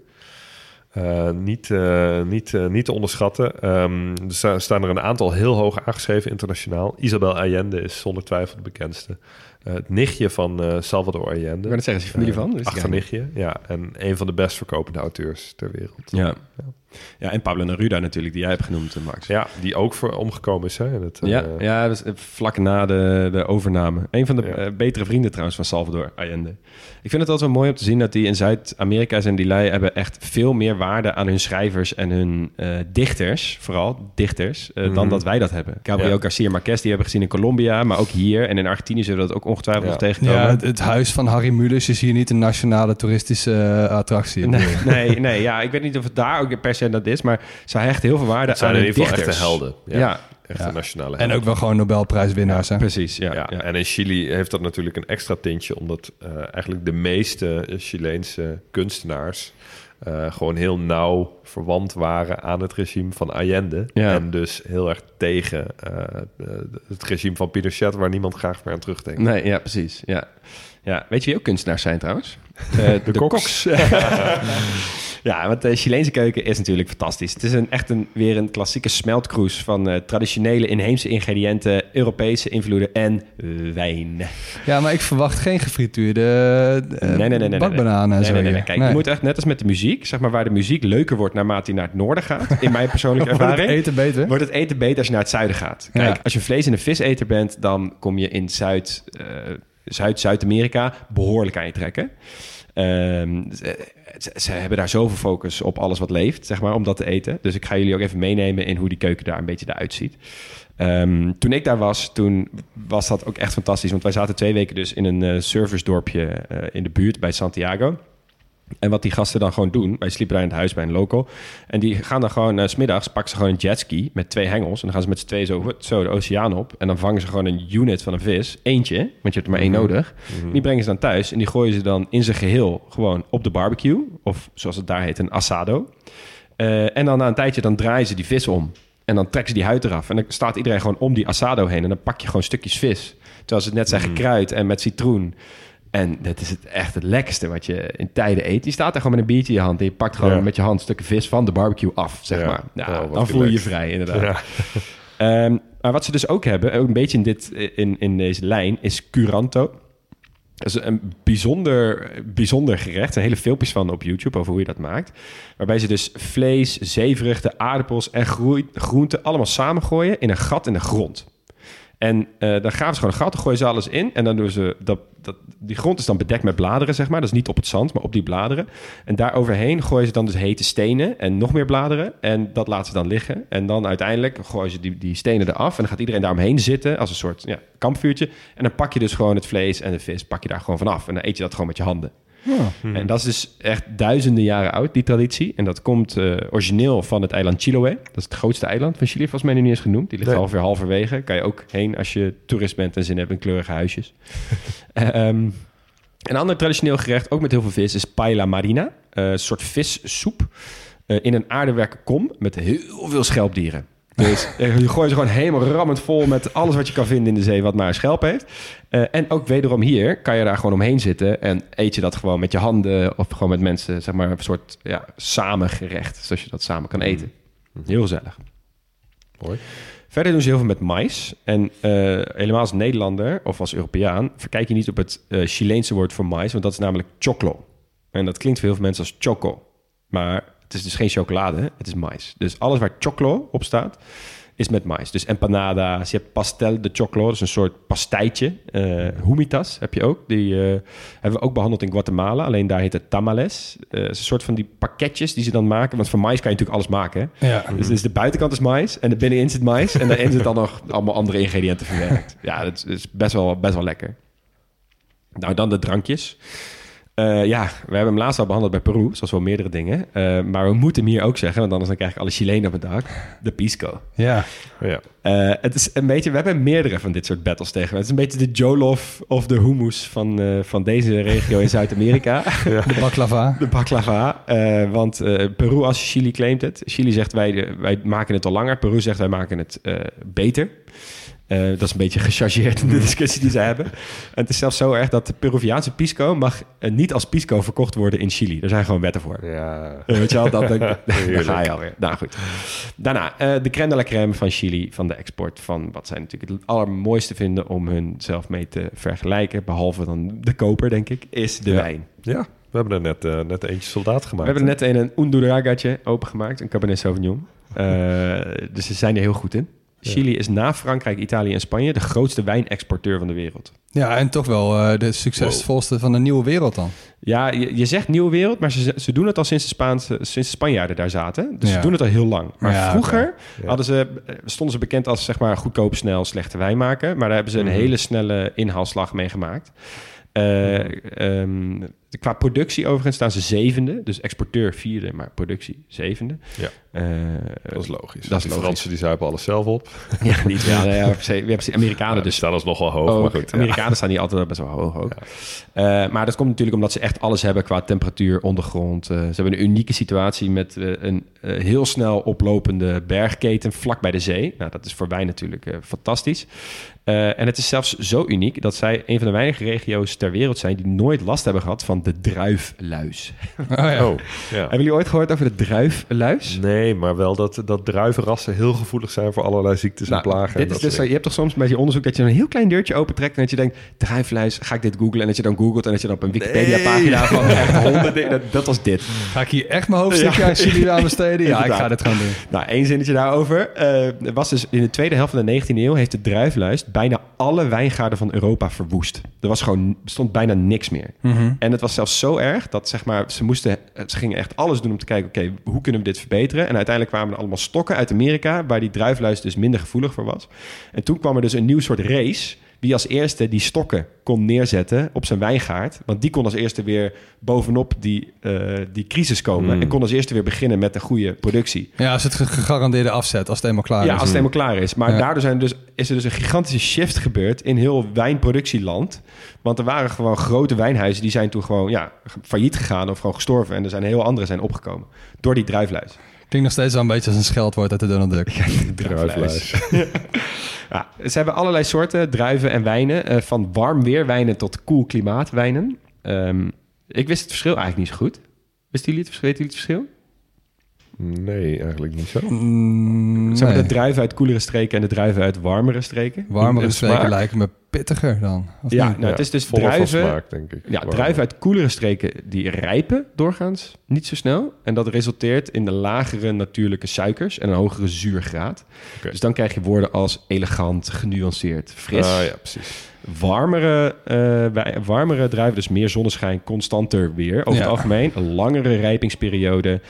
Eh, niet, eh, niet, niet te onderschatten. Ehm, er sta- staan er een aantal heel hoog aangeschreven internationaal. Isabel Allende is zonder twijfel de bekendste. Eh, het nichtje van eh, Salvador Allende. Ik wou net zeggen, is je familie Eh, van? Ik achternichtje, ja. En een van de best verkopende auteurs ter wereld. Ja. Ja, en Pablo Neruda natuurlijk, die jij hebt genoemd, eh, Max. Ja, die ook voor omgekomen is. Hè, in het, eh, Ja, ja dus, eh, vlak na de, de overname. Een van de Ja. betere vrienden trouwens van Salvador Allende. Ik vind het altijd wel mooi om te zien dat die in Zuid-Amerika zijn die lui hebben echt veel meer waarde aan hun schrijvers en hun eh, dichters, vooral dichters, dan Mhm. dat wij dat hebben. Gabriel Ja. Garcia Marquez, die hebben we gezien in Colombia, maar ook hier en in Argentinië zullen we dat ook ongetwijfeld Ja. nog tegenkomen. Ja, het, het huis van Harry Mulisch is hier niet een nationale toeristische attractie. Nee, nee, nee, ja, ik weet niet of het daar ook per se dat is, maar zij hechten heel veel waarde zijn aan in hun ieder geval dichters. echte helden. Ja, Ja, echte Ja. nationale En helden. ook wel gewoon Nobelprijswinnaars. hè? precies. Ja, Ja, ja. en in Chili heeft dat natuurlijk een extra tintje, omdat eh, eigenlijk de meeste Chileense kunstenaars eh, gewoon heel nauw verwant waren aan het regime van Allende. Ja. En dus heel erg tegen eh, eh, het regime van Pinochet, waar niemand graag meer aan terugdenkt. Nee, ja, precies. Ja. Ja. Weet je wie ook kunstenaars zijn trouwens? Eh, de, koks. ja, want de Chileense keuken is natuurlijk fantastisch. Het is een, echt een, weer een klassieke smeltkroes van eh, traditionele inheemse ingrediënten, Europese invloeden en wijn. Ja, maar ik verwacht geen gefrituurde eh, nee, nee, nee, bakbananen en Nee, nee, nee. Kijk, je moet echt net als met de muziek, zeg maar, waar de muziek leuker wordt naarmate hij naar het noorden gaat, in mijn persoonlijke Wordt het ervaring. eten beter? Wordt het eten beter als je naar het zuiden gaat. Kijk, Ja. als je vlees- en een viseter bent, dan kom je in Zuid, eh, Zuid, Zuid-Amerika behoorlijk aan je trekken. Ehm, ze, hebben daar zoveel focus op alles wat leeft, zeg maar, om dat te eten. Dus ik ga jullie ook even meenemen in hoe die keuken daar een beetje eruit ziet. Ehm, toen ik daar was, toen was dat ook echt fantastisch. Want wij zaten twee weken dus in een eh servicedorpje eh, in de buurt bij Santiago. En wat die gasten dan gewoon doen, wij sliepen daar in het huis bij een local. En die gaan dan gewoon, s smiddags pakken ze gewoon een jetski met twee hengels. En dan gaan ze met z'n tweeën zo, zo de oceaan op. En dan vangen ze gewoon een unit van een vis, eentje, want je hebt er maar één nodig. Die brengen ze dan thuis en die gooien ze dan in zijn geheel gewoon op de barbecue. Of zoals het daar heet, een assado. Eh, en dan na een tijdje, dan draaien ze die vis om. En dan trekken ze die huid eraf. En dan staat iedereen gewoon om die assado heen. En dan pak je gewoon stukjes vis. Terwijl ze het net zijn gekruid en met citroen. En dat is het echt het lekkerste wat je in tijden eet. Je staat daar gewoon met een biertje in je hand. En je pakt gewoon Ja. met je hand stukken vis van de barbecue af, zeg Ja. maar. Ja, Oh, dan voel je je vrij, inderdaad. Ja. Ehm, maar wat ze dus ook hebben, ook een beetje in, dit, in, in deze lijn, is curanto. Dat is een bijzonder, bijzonder gerecht. Er zijn hele filmpjes van op YouTube over hoe je dat maakt. Waarbij ze dus vlees, zeevruchten, aardappels en groenten allemaal samengooien in een gat in de grond. En eh, dan graven ze gewoon een gat, dan gooien ze alles in. En dan doen ze dat, dat, die grond is dan bedekt met bladeren, zeg maar. Dat is niet op het zand, maar op die bladeren. En daar overheen gooien ze dan dus hete stenen en nog meer bladeren. En dat laten ze dan liggen. En dan uiteindelijk gooien ze die, die stenen eraf. En dan gaat iedereen daar omheen zitten als een soort ja, kampvuurtje. En dan pak je dus gewoon het vlees en de vis, pak je daar gewoon vanaf. En dan eet je dat gewoon met je handen. En dat is dus echt duizenden jaren oud, die traditie. En dat komt eh, origineel van het eiland Chiloé. Dat is het grootste eiland van Chili, volgens mij nu niet eens genoemd. Die ligt Nee. ongeveer halverwege. Kan je ook heen als je toerist bent en zin hebt in kleurige huisjes. Ehm, een ander traditioneel gerecht, ook met heel veel vis, is paella marina. Eh, een soort vissoep eh, in een aardewerken kom met heel veel schelpdieren. Dus eh, je gooit ze gewoon helemaal rammend vol met alles wat je kan vinden in de zee wat maar een schelp heeft. Eh, en ook wederom hier kan je daar gewoon omheen zitten en eet je dat gewoon met je handen of gewoon met mensen, zeg maar een soort ja, samengerecht, zoals je dat samen kan eten. Heel gezellig. Mooi. Verder doen ze heel veel met mais. En eh, helemaal als Nederlander of als Europeaan verkijk je niet op het eh, Chileense woord voor mais, want dat is namelijk choclo. En dat klinkt voor heel veel mensen als choco. Maar het is dus geen chocolade, het is mais. Dus alles waar choclo op staat, is met mais. Dus empanadas, je hebt pastel de choclo, dat is een soort pastijtje. Eh humitas heb je ook, die eh, hebben we ook behandeld in Guatemala. Alleen daar heet het tamales. Eh, het is een soort van die pakketjes die ze dan maken. Want van mais kan je natuurlijk alles maken. Hè? Ja. Dus, dus de buitenkant is mais en de binnenin zit mais. En daarin zit dan nog allemaal andere ingrediënten verwerkt. Ja, dat is best, wel, best wel lekker. Nou, dan de drankjes. Eh, ja, we hebben hem laatst al behandeld bij Peru, zoals wel meerdere dingen. Eh, maar we moeten hem hier ook zeggen, want anders dan krijg ik alle Chilenen op het dak. De pisco. Ja. Ja. Eh, het is een beetje, we hebben meerdere van dit soort battles tegen. Het is een beetje de Jollof of de hummus van, eh, van deze regio in Zuid-Amerika. De baklava. De baklava. eh, want eh, Peru als Chili claimt het. Chili zegt wij, wij maken het al langer. Peru zegt wij maken het eh, beter. Eh, dat is een beetje gechargeerd in de discussie die ze hebben. En het is zelfs zo erg dat de Peruviaanse pisco mag eh, niet als pisco verkocht worden in Chili. Er zijn gewoon wetten voor. Ja. Eh, weet je wel, dat, daar ga je alweer. Nou goed. Daarna, de crème de la crème van Chili, van de export. Van wat zij natuurlijk het allermooiste vinden om hun zelf mee te vergelijken. Behalve dan de koper, denk ik, is de Ja. wijn. Ja, We hebben er net, net eentje soldaat We gemaakt. hebben er net een, een Unduragaatje opengemaakt, een Cabernet Sauvignon. Dus ze zijn er heel goed in. Chili is na Frankrijk, Italië en Spanje de grootste wijnexporteur van de wereld. Ja, en toch wel eh, de succesvolste van de nieuwe wereld dan. Ja, je, je zegt nieuwe wereld, maar ze, ze doen het al sinds de, Spaanse, sinds de Spanjaarden daar zaten. Dus Ja. ze doen het al heel lang. Maar Ja, vroeger hadden ze, eh, stonden ze bekend als zeg maar goedkoop, snel, slechte wijn maken. Maar daar hebben ze een Mhm. hele snelle inhaalslag mee gemaakt. Eh, ehm, qua productie overigens staan ze zevende. Dus exporteur vierde, maar productie zevende. Ja. Eh, Dat is logisch. Dat is die logisch. Fransen die zuipen alles zelf op. Ja, niet. Ja, ja. We hebben Amerikanen Ja, die dus staan ons nog wel hoog, ook. maar goed. Amerikanen staan niet altijd best wel hoog ook. Eh, maar dat komt natuurlijk omdat ze echt alles hebben qua temperatuur, ondergrond. Ze hebben een unieke situatie met een heel snel oplopende bergketen vlak bij de zee. Nou, dat is voor wijn natuurlijk fantastisch. Eh, en het is zelfs zo uniek dat zij een van de weinige regio's ter wereld zijn die nooit last hebben gehad van de druifluis. Oh, ja. Oh, ja. Hebben jullie ooit gehoord over de druifluis? Nee, maar wel dat, dat druivenrassen heel gevoelig zijn voor allerlei ziektes Nou, en plagen. en Dit is dus, je hebt toch soms met je onderzoek dat je een heel klein deurtje opentrekt en dat je denkt, druifluis, ga ik dit googlen? En dat je dan googelt en dat je dan op een Wikipedia-pagina van echt dat, dat was dit. Ga ik hier echt mijn hoofdstukje Ja. aan besteden? Ja, ik ga dit gewoon doen. Nou, één zinnetje daarover. Eh, er was dus in de tweede helft van de 19e eeuw heeft de druifluis bijna alle wijngaarden van Europa verwoest. Er was gewoon, stond bijna niks meer. En het was zelfs zo erg dat zeg maar, ze moesten, ze gingen echt alles doen om te kijken, oké, hoe kunnen we dit verbeteren? En uiteindelijk kwamen er allemaal stokken uit Amerika, waar die druifluis dus minder gevoelig voor was. En toen kwam er dus een nieuw soort race. Wie als eerste die stokken kon neerzetten op zijn wijngaard. Want die kon als eerste weer bovenop die, eh, die crisis komen. Mm. En kon als eerste weer beginnen met een goede productie. Ja, als het ge- gegarandeerde afzet, als het eenmaal klaar Ja, is. als het helemaal klaar is. Maar Ja. daardoor zijn dus, is er dus een gigantische shift gebeurd in heel wijnproductieland. Want er waren gewoon grote wijnhuizen die zijn toen gewoon ja, failliet gegaan of gewoon gestorven. En er zijn heel andere zijn opgekomen door die druifluis. Klinkt nog steeds wel een beetje als een scheldwoord uit de Donald Duck. druifluis. Ze hebben allerlei soorten druiven en wijnen. eh, van warm weerwijnen tot koel klimaatwijnen. Ehm, ik wist het verschil eigenlijk niet zo goed. Wisten het verschil? Weten jullie het verschil? Nee, eigenlijk niet zo. Mm, Ze hebben nee. de druiven uit koelere streken en de druiven uit warmere streken. Warmere streken smaak. lijken me pittiger dan. Ja, nou, het is dus druiven. smaak, denk ik. Ja, druiven uit koelere streken die rijpen doorgaans niet zo snel. En dat resulteert in de lagere natuurlijke suikers en een hogere zuurgraad. Dus dan krijg je woorden als elegant, genuanceerd, fris. Ah, ja, precies. Warmere, eh, wij- warmere druiven, dus meer zonneschijn, constanter weer. Over Ja. het algemeen, een langere rijpingsperiode.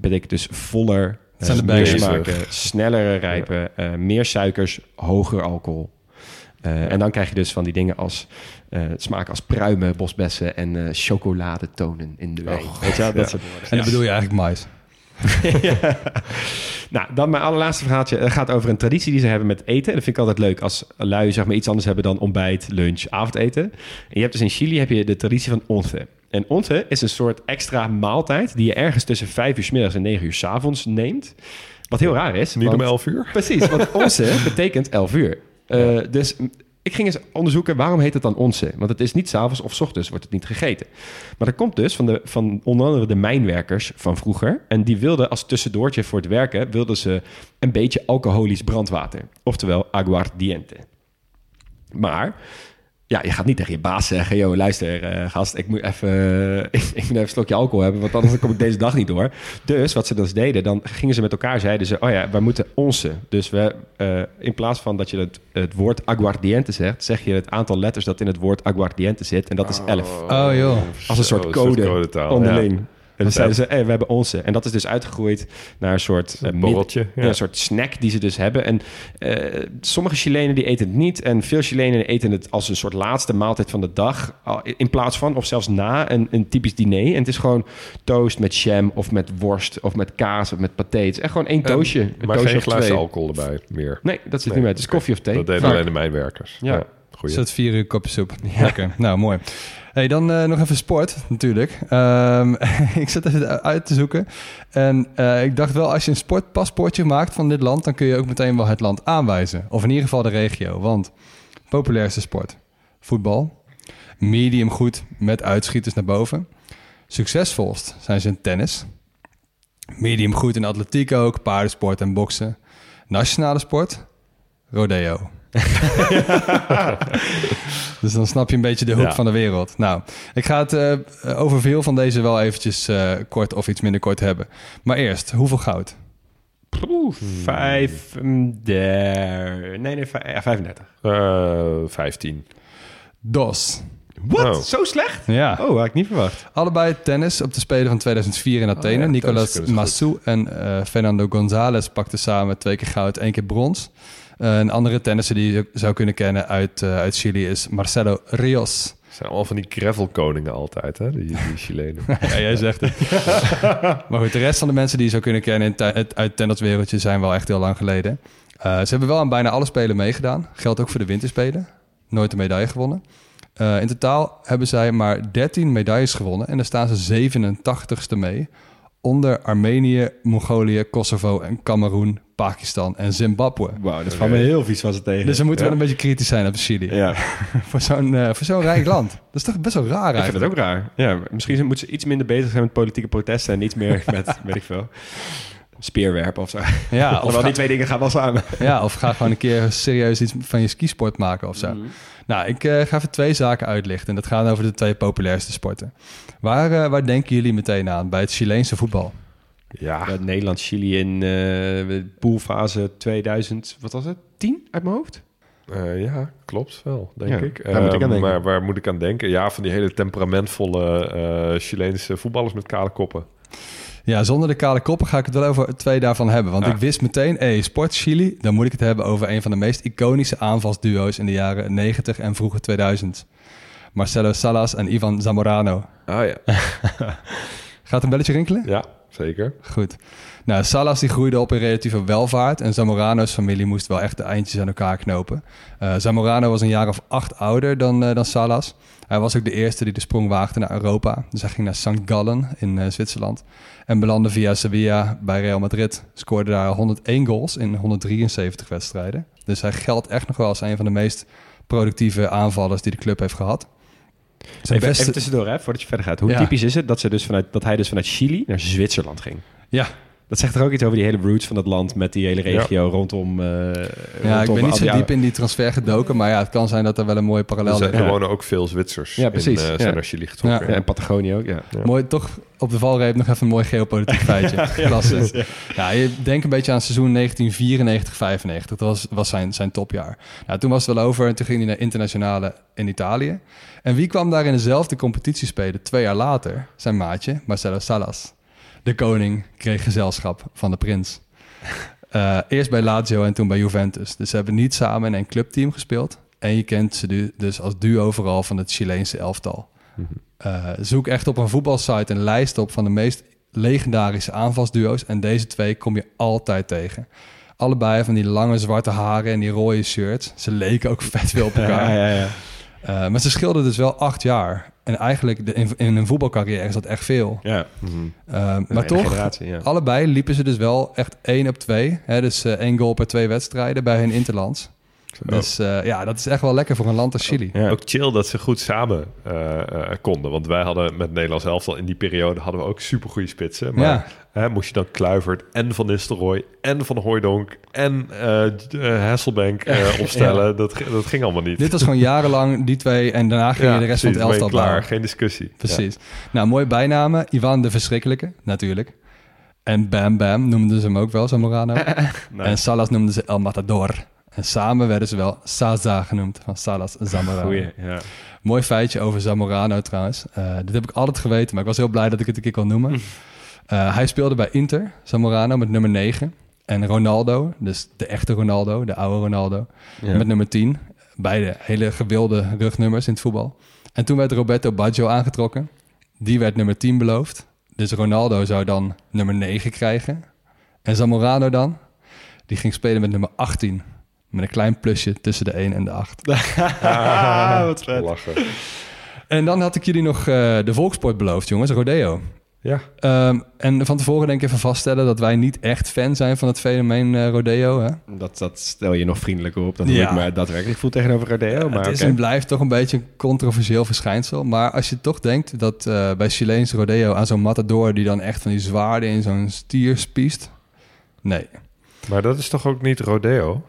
Betekent dus voller, meer smaken, snellere rijpen, eh, meer suikers, hoger alcohol. Eh, En dan krijg je dus van die dingen als eh, smaken als pruimen, bosbessen en eh chocoladetonen in de wijn. Weet je wel, dat soort woorden. En dan bedoel je eigenlijk mais. Nou, dan mijn allerlaatste verhaaltje Het gaat over een traditie die ze hebben met eten. Dat vind ik altijd leuk als lui zeg maar, iets anders hebben dan ontbijt, lunch, avondeten. En je hebt dus in Chili heb je de traditie van once. En once is een soort extra maaltijd die je ergens tussen vijf uur 's middags en negen uur 's avonds neemt. Wat heel raar is. Niet want- om 11 uur? Precies, want onze betekent 11 uur. Eh, Dus ik ging eens onderzoeken waarom heet het dan onze. Want het is niet s'avonds of 's ochtends wordt het niet gegeten. Maar dat komt dus van, de, van onder andere de mijnwerkers van vroeger. En die wilden als tussendoortje voor het werken... wilden ze een beetje alcoholisch brandwater. Oftewel aguardiente. Maar ja, je gaat niet tegen je baas zeggen... joh, luister eh, gast, ik moet, even, ik, ik moet even een slokje alcohol hebben... want anders kom ik deze dag niet door. Dus wat ze dus deden, dan gingen ze met elkaar... zeiden ze, oh ja, wij moeten onze. Dus we, eh, in plaats van dat je het, het woord aguardiente zegt... zeg je het aantal letters dat in het woord aguardiente zit... en dat is 11. Oh joh. Als een soort code onderling. ja. En dan zeiden ze, hey, we hebben onze. En dat is dus uitgegroeid naar een soort... eh, mid- borreltje, ja. ja, een soort snack die ze dus hebben. En eh, sommige Chilenen die eten het niet. En veel Chilenen eten het als een soort laatste maaltijd van de dag. al- In plaats van, of zelfs na, een, een typisch diner. En het is gewoon toast met jam of met worst of met kaas of met paté. Het is echt gewoon één toastje. een maar geen glaasje alcohol erbij meer. Nee, dat zit Nee, niet meer. Het is koffie of thee. Dat deden alleen de mijnwerkers. Ja. Goeie. Zet vier uur kopje soep. Lekker. Nou, mooi. Hey, dan eh, nog even sport, natuurlijk. Ehm, ik zat even uit te zoeken. En eh, ik dacht wel, als je een sportpaspoortje maakt van dit land... dan kun je ook meteen wel het land aanwijzen. Of in ieder geval de regio. Want populairste sport, voetbal. Medium goed met uitschieters naar boven. Succesvolst zijn ze in tennis. Medium goed in atletiek ook, paardensport en boksen. Nationale sport, rodeo. Dus dan snap je een beetje de hoek Ja. van de wereld. Nou, ik ga het eh, over veel van deze wel eventjes eh, kort of iets minder kort hebben. Maar eerst, hoeveel goud? Oeh, vijf, mm, der- nee, nee, vij- ja, 35. Eh 15. Dos. Wat? Oh. Zo slecht? Ja. Oh, had ik niet verwacht. Allebei tennis op de Spelen van 2004 in Athene. Oh ja, Nicolas Massou en eh, Fernando González pakten samen twee keer goud, één keer brons. Eh, een andere tennisser die je zou kunnen kennen uit, eh, uit Chili is Marcelo Rios. Het zijn allemaal van die gravelkoningen altijd, hè? Die, die Chilenen. Ja, jij zegt het. maar goed, de rest van de mensen die je zou kunnen kennen in uit het tenniswereldje zijn wel echt heel lang geleden. Eh, ze hebben wel aan bijna alle spelen meegedaan. Geldt ook voor de winterspelen. Nooit een medaille gewonnen. In totaal hebben zij maar 13 medailles gewonnen. En daar staan ze 87ste mee. Onder Armenië, Mongolië, Kosovo en Cameroen, Pakistan en Zimbabwe. Wauw, dat valt me heel vies was het tegen. Dus we moeten Ja. wel een beetje kritisch zijn op Chili. Ja, voor zo'n eh, voor zo'n rijk land. Dat is toch best wel raar ik vind het eigenlijk. ook raar. Ja, misschien moeten ze iets minder bezig zijn met politieke protesten en iets meer met, weet ik veel, speerwerpen of zo. Ja, of ga- die twee dingen gaan wel samen. Ja, of ga gewoon een keer serieus iets van je skisport maken of zo. Nou, ik eh, ga even twee zaken uitlichten. En dat gaat over de twee populairste sporten. Waar, eh, waar denken jullie meteen aan bij het Chileense voetbal? Ja, Ja, Nederland-Chili in eh poolfase 2000, wat was het? 10 uit mijn hoofd? eh, ja, klopt wel, denk Ja, ik. daar moet ik Eh, aan denken. Maar waar moet ik aan denken? Ja, van die hele temperamentvolle eh Chileense voetballers met kale koppen. Ja, zonder de kale koppen ga ik het wel over twee daarvan hebben. Want Ja. ik wist meteen, hey, sport Chili, dan moet ik het hebben over een van de meest iconische aanvalsduo's in de jaren 90 en vroege 2000. Marcelo Salas en Ivan Zamorano. Ah ja, Gaat een belletje rinkelen? ja zeker. Goed. Nou, Salas die groeide op in relatieve welvaart en Zamorano's familie moest wel echt de eindjes aan elkaar knopen. Eh, Zamorano was een jaar of acht ouder dan, eh, dan Salas. Hij was ook de eerste die de sprong waagde naar Europa. Dus hij ging naar St. Gallen in eh, Zwitserland en belandde via Sevilla bij Real Madrid. Scoorde daar 101 goals in 173 wedstrijden. Dus hij geldt echt nog wel als een van de meest productieve aanvallers die de club heeft gehad. Zijn Even, beste- even tussendoor, hè, voordat je verder gaat. Hoe Ja. typisch is het dat, ze dus vanuit, dat hij dus vanuit Chili naar Zwitserland ging? Ja, Dat zegt er ook iets over die hele roots van dat land met die hele regio rondom. eh ja ik ben niet zo die diep in die transfer gedoken, maar ja, het kan zijn dat er wel een mooie parallel Er, zijn, ligt. er Ja. wonen ook veel Zwitsers. Ja, precies. In, eh, Ja. zijn naar Chili getrokken. Ja, en Patagonië ook, ja. Mooi, toch op de valreep nog even een mooi geopolitiek feitje. Klasse. Ja, je denkt een beetje aan seizoen 1994-95. Dat was, was zijn, zijn topjaar. Nou, toen was het wel over en toen ging hij naar internationale in Italië. En wie kwam daar in dezelfde competitie spelen twee jaar later? Zijn maatje, Marcelo Salas. De koning kreeg gezelschap van de prins. Eh, eerst bij Lazio en toen bij Juventus. Dus ze hebben niet samen in een clubteam gespeeld. En je kent ze du- dus als duo vooral van het Chileense elftal. Eh, zoek echt op een voetbalsite een lijst op van de meest legendarische aanvalsduo's. En deze twee kom je altijd tegen. Allebei van die lange zwarte haren en die rode shirts. Ze leken ook vet veel op elkaar. Ja, ja, ja. Eh, maar ze scheelden dus wel acht jaar. En eigenlijk de, in, in een voetbalcarrière is dat echt veel. ja. Eh, maar hele toch, ja. allebei liepen ze dus wel echt één op twee. Hè? Dus eh, één goal per twee wedstrijden bij hun interlands. Dus eh, ja, dat is echt wel lekker voor een land als Chili. Ja. Ook chill dat ze goed samen eh, eh, konden. Want wij hadden met Nederlands elftal in die periode hadden we ook supergoeie spitsen. Maar Ja. hè, moest je dan Kluivert en Van Nistelrooy en Van Hooijdonk en Hasselbank opstellen. dat, dat ging allemaal niet. Dit was gewoon jarenlang die twee en daarna ging je de rest van het elftal klaar. bouwen. Geen discussie. Precies. Nou, mooie bijnamen. Ivan de Verschrikkelijke, natuurlijk. En Bam Bam noemden ze hem ook wel, Zamorano. En Salas noemden ze El Matador. En samen werden ze wel Saza genoemd, van Salas Zamorano. Goeie, ja. Mooi feitje over Zamorano trouwens. Eh, dit heb ik altijd geweten, maar ik was heel blij dat ik het een keer kon noemen. Eh, hij speelde bij Inter, Zamorano, met nummer 9. En Ronaldo, dus de echte Ronaldo, de oude Ronaldo, Ja. met nummer 10. Beide hele gewilde rugnummers in het voetbal. En toen werd Roberto Baggio aangetrokken. Die werd nummer 10 beloofd. Dus Ronaldo zou dan nummer 9 krijgen. En Zamorano dan, die ging spelen met nummer 18. Met een klein plusje tussen de 1 en de 8. Ah, wat vet. Lachen. En dan had ik jullie nog eh, de volksport beloofd, jongens, rodeo. Ja, Ehm, en van tevoren denk ik even vaststellen dat wij niet echt fan zijn van het fenomeen eh, rodeo. Hè? Dat, dat stel je nog vriendelijker op dan Ja. hoe ik me daadwerkelijk voel tegenover Rodeo. Maar het is en blijft toch een beetje een controversieel verschijnsel. Maar als je toch denkt dat eh, bij Chileens rodeo aan zo'n matador... die dan echt van die zwaarden in zo'n stier spiest... Nee. maar dat is toch ook niet rodeo?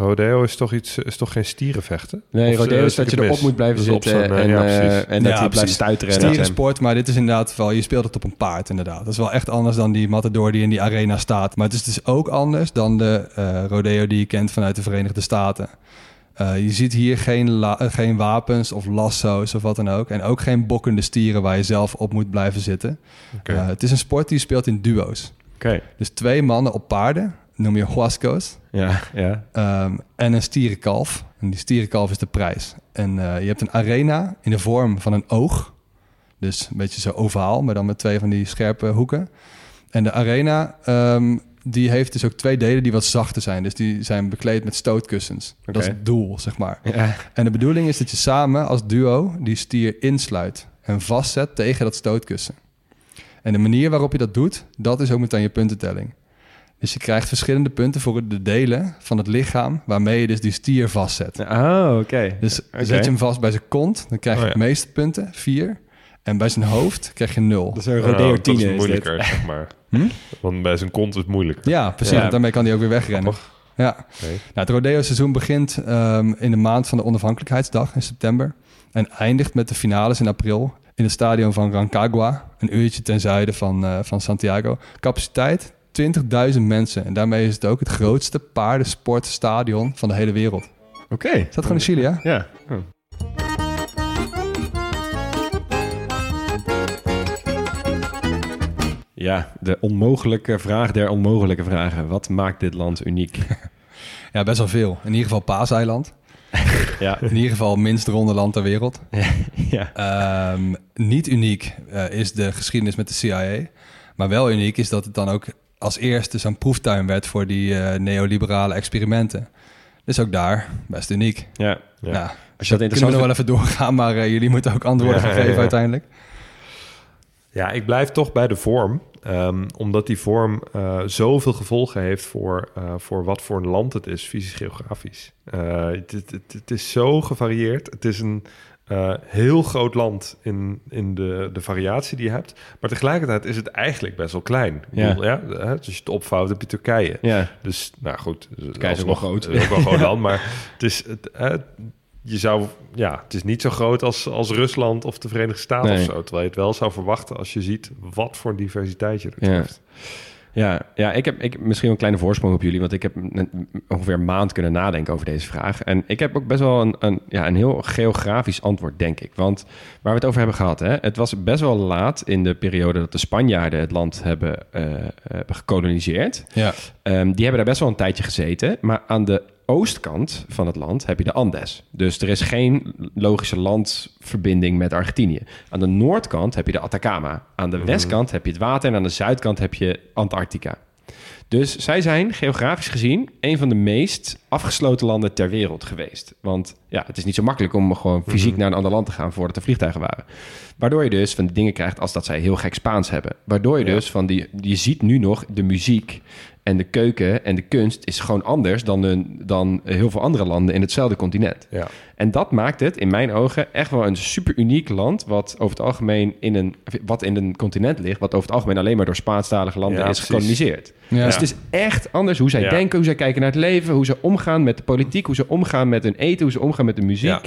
Rodeo is toch, iets, is toch geen stierenvechten? Nee, Of, rodeo eh, is dat je erop mis? moet blijven zitten eh, en, ja, eh, en dat Ja, je blijft stuiteren. en- Stierensport, maar dit is inderdaad wel... Je speelt het op een paard inderdaad. Dat is wel echt anders dan die matador die in die arena staat. Maar het is dus ook anders dan de eh, rodeo die je kent vanuit de Verenigde Staten. Eh, je ziet hier geen, eh, geen wapens of lasso's of wat dan ook. En ook geen bokkende stieren waar je zelf op moet blijven zitten. Eh, het is een sport die je speelt in duo's. Oké. Dus twee mannen op paarden, noem je huascos. Ja, ja. Ehm, en een stierenkalf. En die stierenkalf is de prijs. En eh, je hebt een arena in de vorm van een oog. Dus een beetje zo ovaal, maar dan met twee van die scherpe hoeken. En de arena, ehm, die heeft dus ook twee delen die wat zachter zijn. Dus die zijn bekleed met stootkussens. Dat is het doel, zeg maar. Ja. En de bedoeling is dat je samen als duo die stier insluit en vastzet tegen dat stootkussen. En de manier waarop je dat doet, dat is ook meteen je puntentelling. Dus je krijgt verschillende punten voor de delen van het lichaam waarmee je dus die stier vastzet. Oh, oké. Dus zet je hem vast bij zijn kont, dan krijg je Oh, het meeste punten, vier. En bij zijn hoofd krijg je nul. Dat is een Nou, rodeo dat tien is moeilijker, zeg maar. Hm? Want bij zijn kont is het moeilijker. Ja, precies. Ja. want Daarmee kan hij ook weer wegrennen. Grappig. Ja. Oké. Nou, het rodeo-seizoen begint ehm, in de maand van de onafhankelijkheidsdag in september. En eindigt met de finales in april in het stadion van Rancagua. Een uurtje ten zuiden van, eh, van Santiago. Capaciteit 20.000 mensen. En daarmee is het ook het grootste paardensportstadion van de hele wereld. Oké. Is dat gewoon in Chili, ja? Ja. Oh. Ja, de onmogelijke vraag der onmogelijke vragen. Wat maakt dit land uniek? Ja, best wel veel. In ieder geval Paaseiland. ja. In ieder geval het minst ronde land ter wereld. ja. Ehm, niet uniek eh, is de geschiedenis met de CIA. Maar wel uniek is dat het dan ook als eerste zo'n proeftuin werd voor die eh, neoliberale experimenten. Dus ook daar best uniek. Ja. Ja. Ja. Als je dat kunnen we nog interessant wel even doorgaan, maar eh, jullie moeten ook antwoorden Ja, gaan ja, geven ja. uiteindelijk. Ja, ik blijf toch bij de vorm. Ehm, omdat die vorm eh, zoveel gevolgen heeft voor, eh, voor wat voor een land het is, fysisch-geografisch. Eh, het, het, het- het is zo gevarieerd. Het is een eh, heel groot land in, in de, de variatie die je hebt. Maar tegelijkertijd is het eigenlijk best wel klein. Ja. bedoel, ja, hè, als je het opvouwt, heb je Turkije. Ja. Dus, nou goed. Turkije is ook wel groot. Ook wel een groot land, maar het is... Het, hè, je zou, ja, het is niet zo groot als, als Rusland of de Verenigde Staten Nee. of zo. Terwijl je het wel zou verwachten als je ziet wat voor diversiteit je er treft. Ja, ja ik heb ik, misschien wel een kleine voorsprong op jullie, want ik heb ongeveer een maand kunnen nadenken over deze vraag. En ik heb ook best wel een, een, ja, een heel geografisch antwoord, denk ik. Want waar we het over hebben gehad, hè, het was best wel laat in de periode dat de Spanjaarden het land hebben, eh, hebben gekoloniseerd. Ja. Ehm, die hebben daar best wel een tijdje gezeten. Maar aan de oostkant van het land heb je de Andes. Dus er is geen logische landverbinding met Argentinië. Aan de noordkant heb je de Atacama. Aan de westkant heb je het water. En aan de zuidkant heb je Antarctica. Dus zij zijn geografisch gezien een van de meest afgesloten landen ter wereld geweest. Want ja, het is niet zo makkelijk om gewoon fysiek naar een ander land te gaan voordat er vliegtuigen waren. Waardoor je dus van die dingen krijgt als dat zij heel gek Spaans hebben. Waardoor je dus van die, je ziet nu nog de muziek en de keuken en de kunst is gewoon anders dan, dan heel veel andere landen in hetzelfde continent. Ja. En dat maakt het in mijn ogen echt wel een super uniek land. Wat over het algemeen in een, wat in een continent ligt. Wat over het algemeen alleen maar door Spaanstalige landen Ja, is gekoloniseerd. Ja. Dus het is echt anders hoe zij Ja. denken, hoe zij kijken naar het leven, hoe ze omgaan met de politiek, hoe ze omgaan met hun eten, hoe ze omgaan met de muziek. Ja.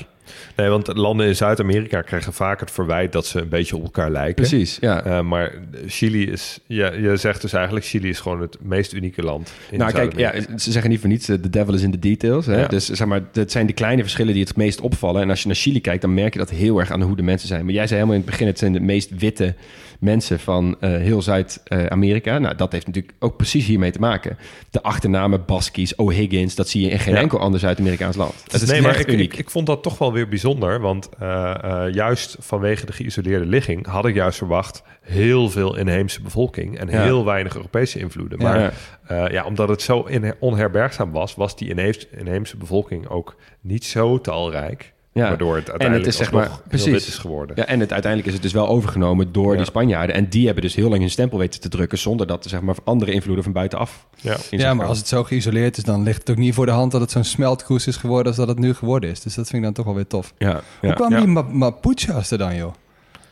Nee, want landen in Zuid-Amerika krijgen vaak het verwijt dat ze een beetje op elkaar lijken. Precies, ja. Eh, maar Chili is, ja, je zegt dus eigenlijk, Chili is gewoon het meest unieke land. In nou, kijk, ja, ze zeggen niet voor niets, de devil is in the details. Hè? Ja. Dus zeg maar, het zijn die kleine verschillen die het meest opvallen. En als je naar Chili kijkt, dan merk je dat heel erg aan hoe de mensen zijn. Maar jij zei helemaal in het begin, het zijn de meest witte mensen van eh, heel Zuid-Amerika. nou, dat heeft natuurlijk ook precies hiermee te maken. De achternamen Baskies, O'Higgins, dat zie je in geen Ja. enkel ander Zuid-Amerikaans land. Het is nee, maar ik, uniek. ik, ik vond dat toch wel weer bijzonder. Want eh, eh, juist vanwege de geïsoleerde ligging had ik juist verwacht heel veel inheemse bevolking en Ja. heel weinig Europese invloeden. Maar Ja. ja, omdat het zo in, onherbergzaam was, was die inheemse, inheemse bevolking ook niet zo talrijk. Ja. Waardoor het En uiteindelijk het is zeg maar heel precies. wit is geworden. Ja, en het, uiteindelijk is het dus wel overgenomen door Ja. die Spanjaarden. En die hebben dus heel lang hun stempel weten te drukken... zonder dat er zeg maar, andere invloeden van buitenaf Ja. Ja, maar als het zo geïsoleerd is, dan ligt het ook niet voor de hand dat het zo'n smeltkroes is geworden als dat het nu geworden is. Dus dat vind ik dan toch wel weer tof. Ja, Hoe kwam Ja. die Ma- Mapuche's er dan, joh?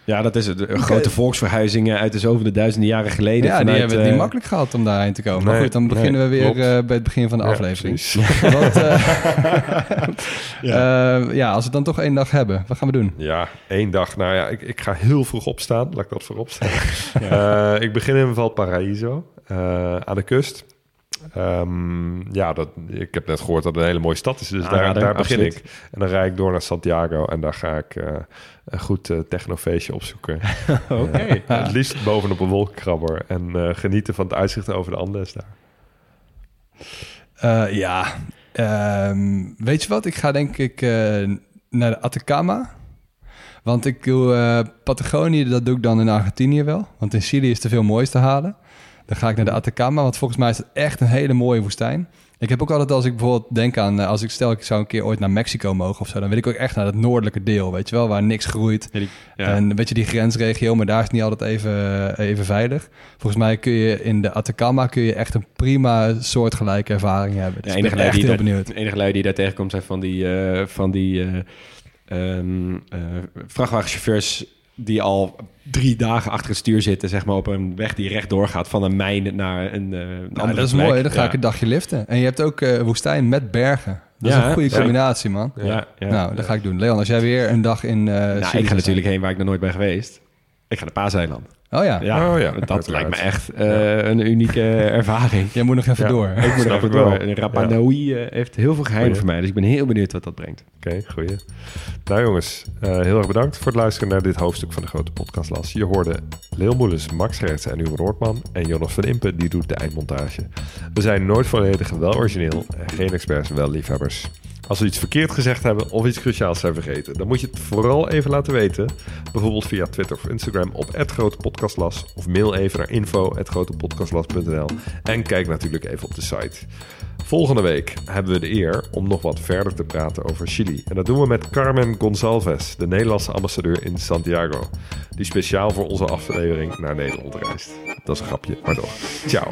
Ja, dat is het. De Grote volksverhuizingen uit de zoveel duizenden jaren geleden. Ja, die hebben het niet eh, makkelijk gehad om daarheen te komen. maar goed, dan beginnen nee, we weer eh, bij het begin van de Ja, aflevering. Wat, eh, ja. ja, als we het dan toch één dag hebben, wat gaan we doen? Ja, één dag. Nou ja, ik, ik ga heel vroeg opstaan. Laat ik dat voorop staan. Eh, ik begin in Valparaiso, eh, aan de kust. Ehm, ja, dat, ik heb net gehoord dat het een hele mooie stad is. Dus daar, Aanrader, daar begin absoluut. ik. En dan rijd ik door naar Santiago. En daar ga ik eh, een goed eh, technofeestje opzoeken. Oké. Het liefst bovenop een wolkenkrabber. En eh, genieten van het uitzicht over de Andes daar. Ja, ehm, weet je wat? Ik ga denk ik naar de Atacama. Want ik doe Patagonië, dat doe ik dan in Argentinië wel. Want in Chili is te veel moois te halen. Dan ga ik naar de Atacama, want volgens mij is het echt een hele mooie woestijn. Ik heb ook altijd als ik bijvoorbeeld denk aan... eh, als ik stel ik zou een keer ooit naar Mexico mogen of zo... dan wil ik ook echt naar het noordelijke deel, weet je wel... waar niks groeit. Ja, die- ja. En weet je, die grensregio, maar daar is niet altijd even, even veilig. Volgens mij kun je in de Atacama kun je echt een prima soortgelijke ervaring hebben. Dus De ik enige ben lui echt die heel daar- benieuwd. De enige lui die daar tegenkomt zijn van die, eh, van die eh, ehm, eh, vrachtwagenchauffeurs die al drie dagen achter het stuur zitten, zeg maar, op een weg die rechtdoor gaat van een mijn naar een, eh, een Nou, andere dat is plek. mooi, dan ga Ja. ik een dagje liften. En je hebt ook eh, woestijn met bergen. Dat Ja, is een goede combinatie, man. Ja. Nou, dat ga ik doen. Leon, als jij weer een dag in eh Nou, ik ga natuurlijk heen waar ik nog nooit ben geweest. Ik ga naar Paaseiland. Oh ja, Ja, Oh ja, dat uiteraard. lijkt me echt eh, een unieke ervaring. jij moet nog even Ja. door. Ik moet er Snap even door. En Rapa Nui eh, heeft heel veel geheimen voor mij, dus ik ben heel benieuwd wat dat brengt. Oké, goeie. Nou jongens, eh, heel erg bedankt voor het luisteren naar dit hoofdstuk van de Grote Podcastlas. Je hoorde Leel Moelens, Max Gertz en Hugo Noordman en Jonas van Impe, die doet de eindmontage. We zijn nooit volledig wel origineel en geen experts, wel liefhebbers. Als we iets verkeerd gezegd hebben of iets cruciaals zijn vergeten, dan moet je het vooral even laten weten. Bijvoorbeeld via Twitter of Instagram op @grotepodcastlas of mail even naar info@grotepodcastlas.nl en kijk natuurlijk even op de site. Volgende week hebben we de eer om nog wat verder te praten over Chili. En dat doen we met Carmen Gonçalves, de Nederlandse ambassadeur in Santiago. Die speciaal voor onze aflevering naar Nederland reist. Dat is een grapje, maar toch. Ciao.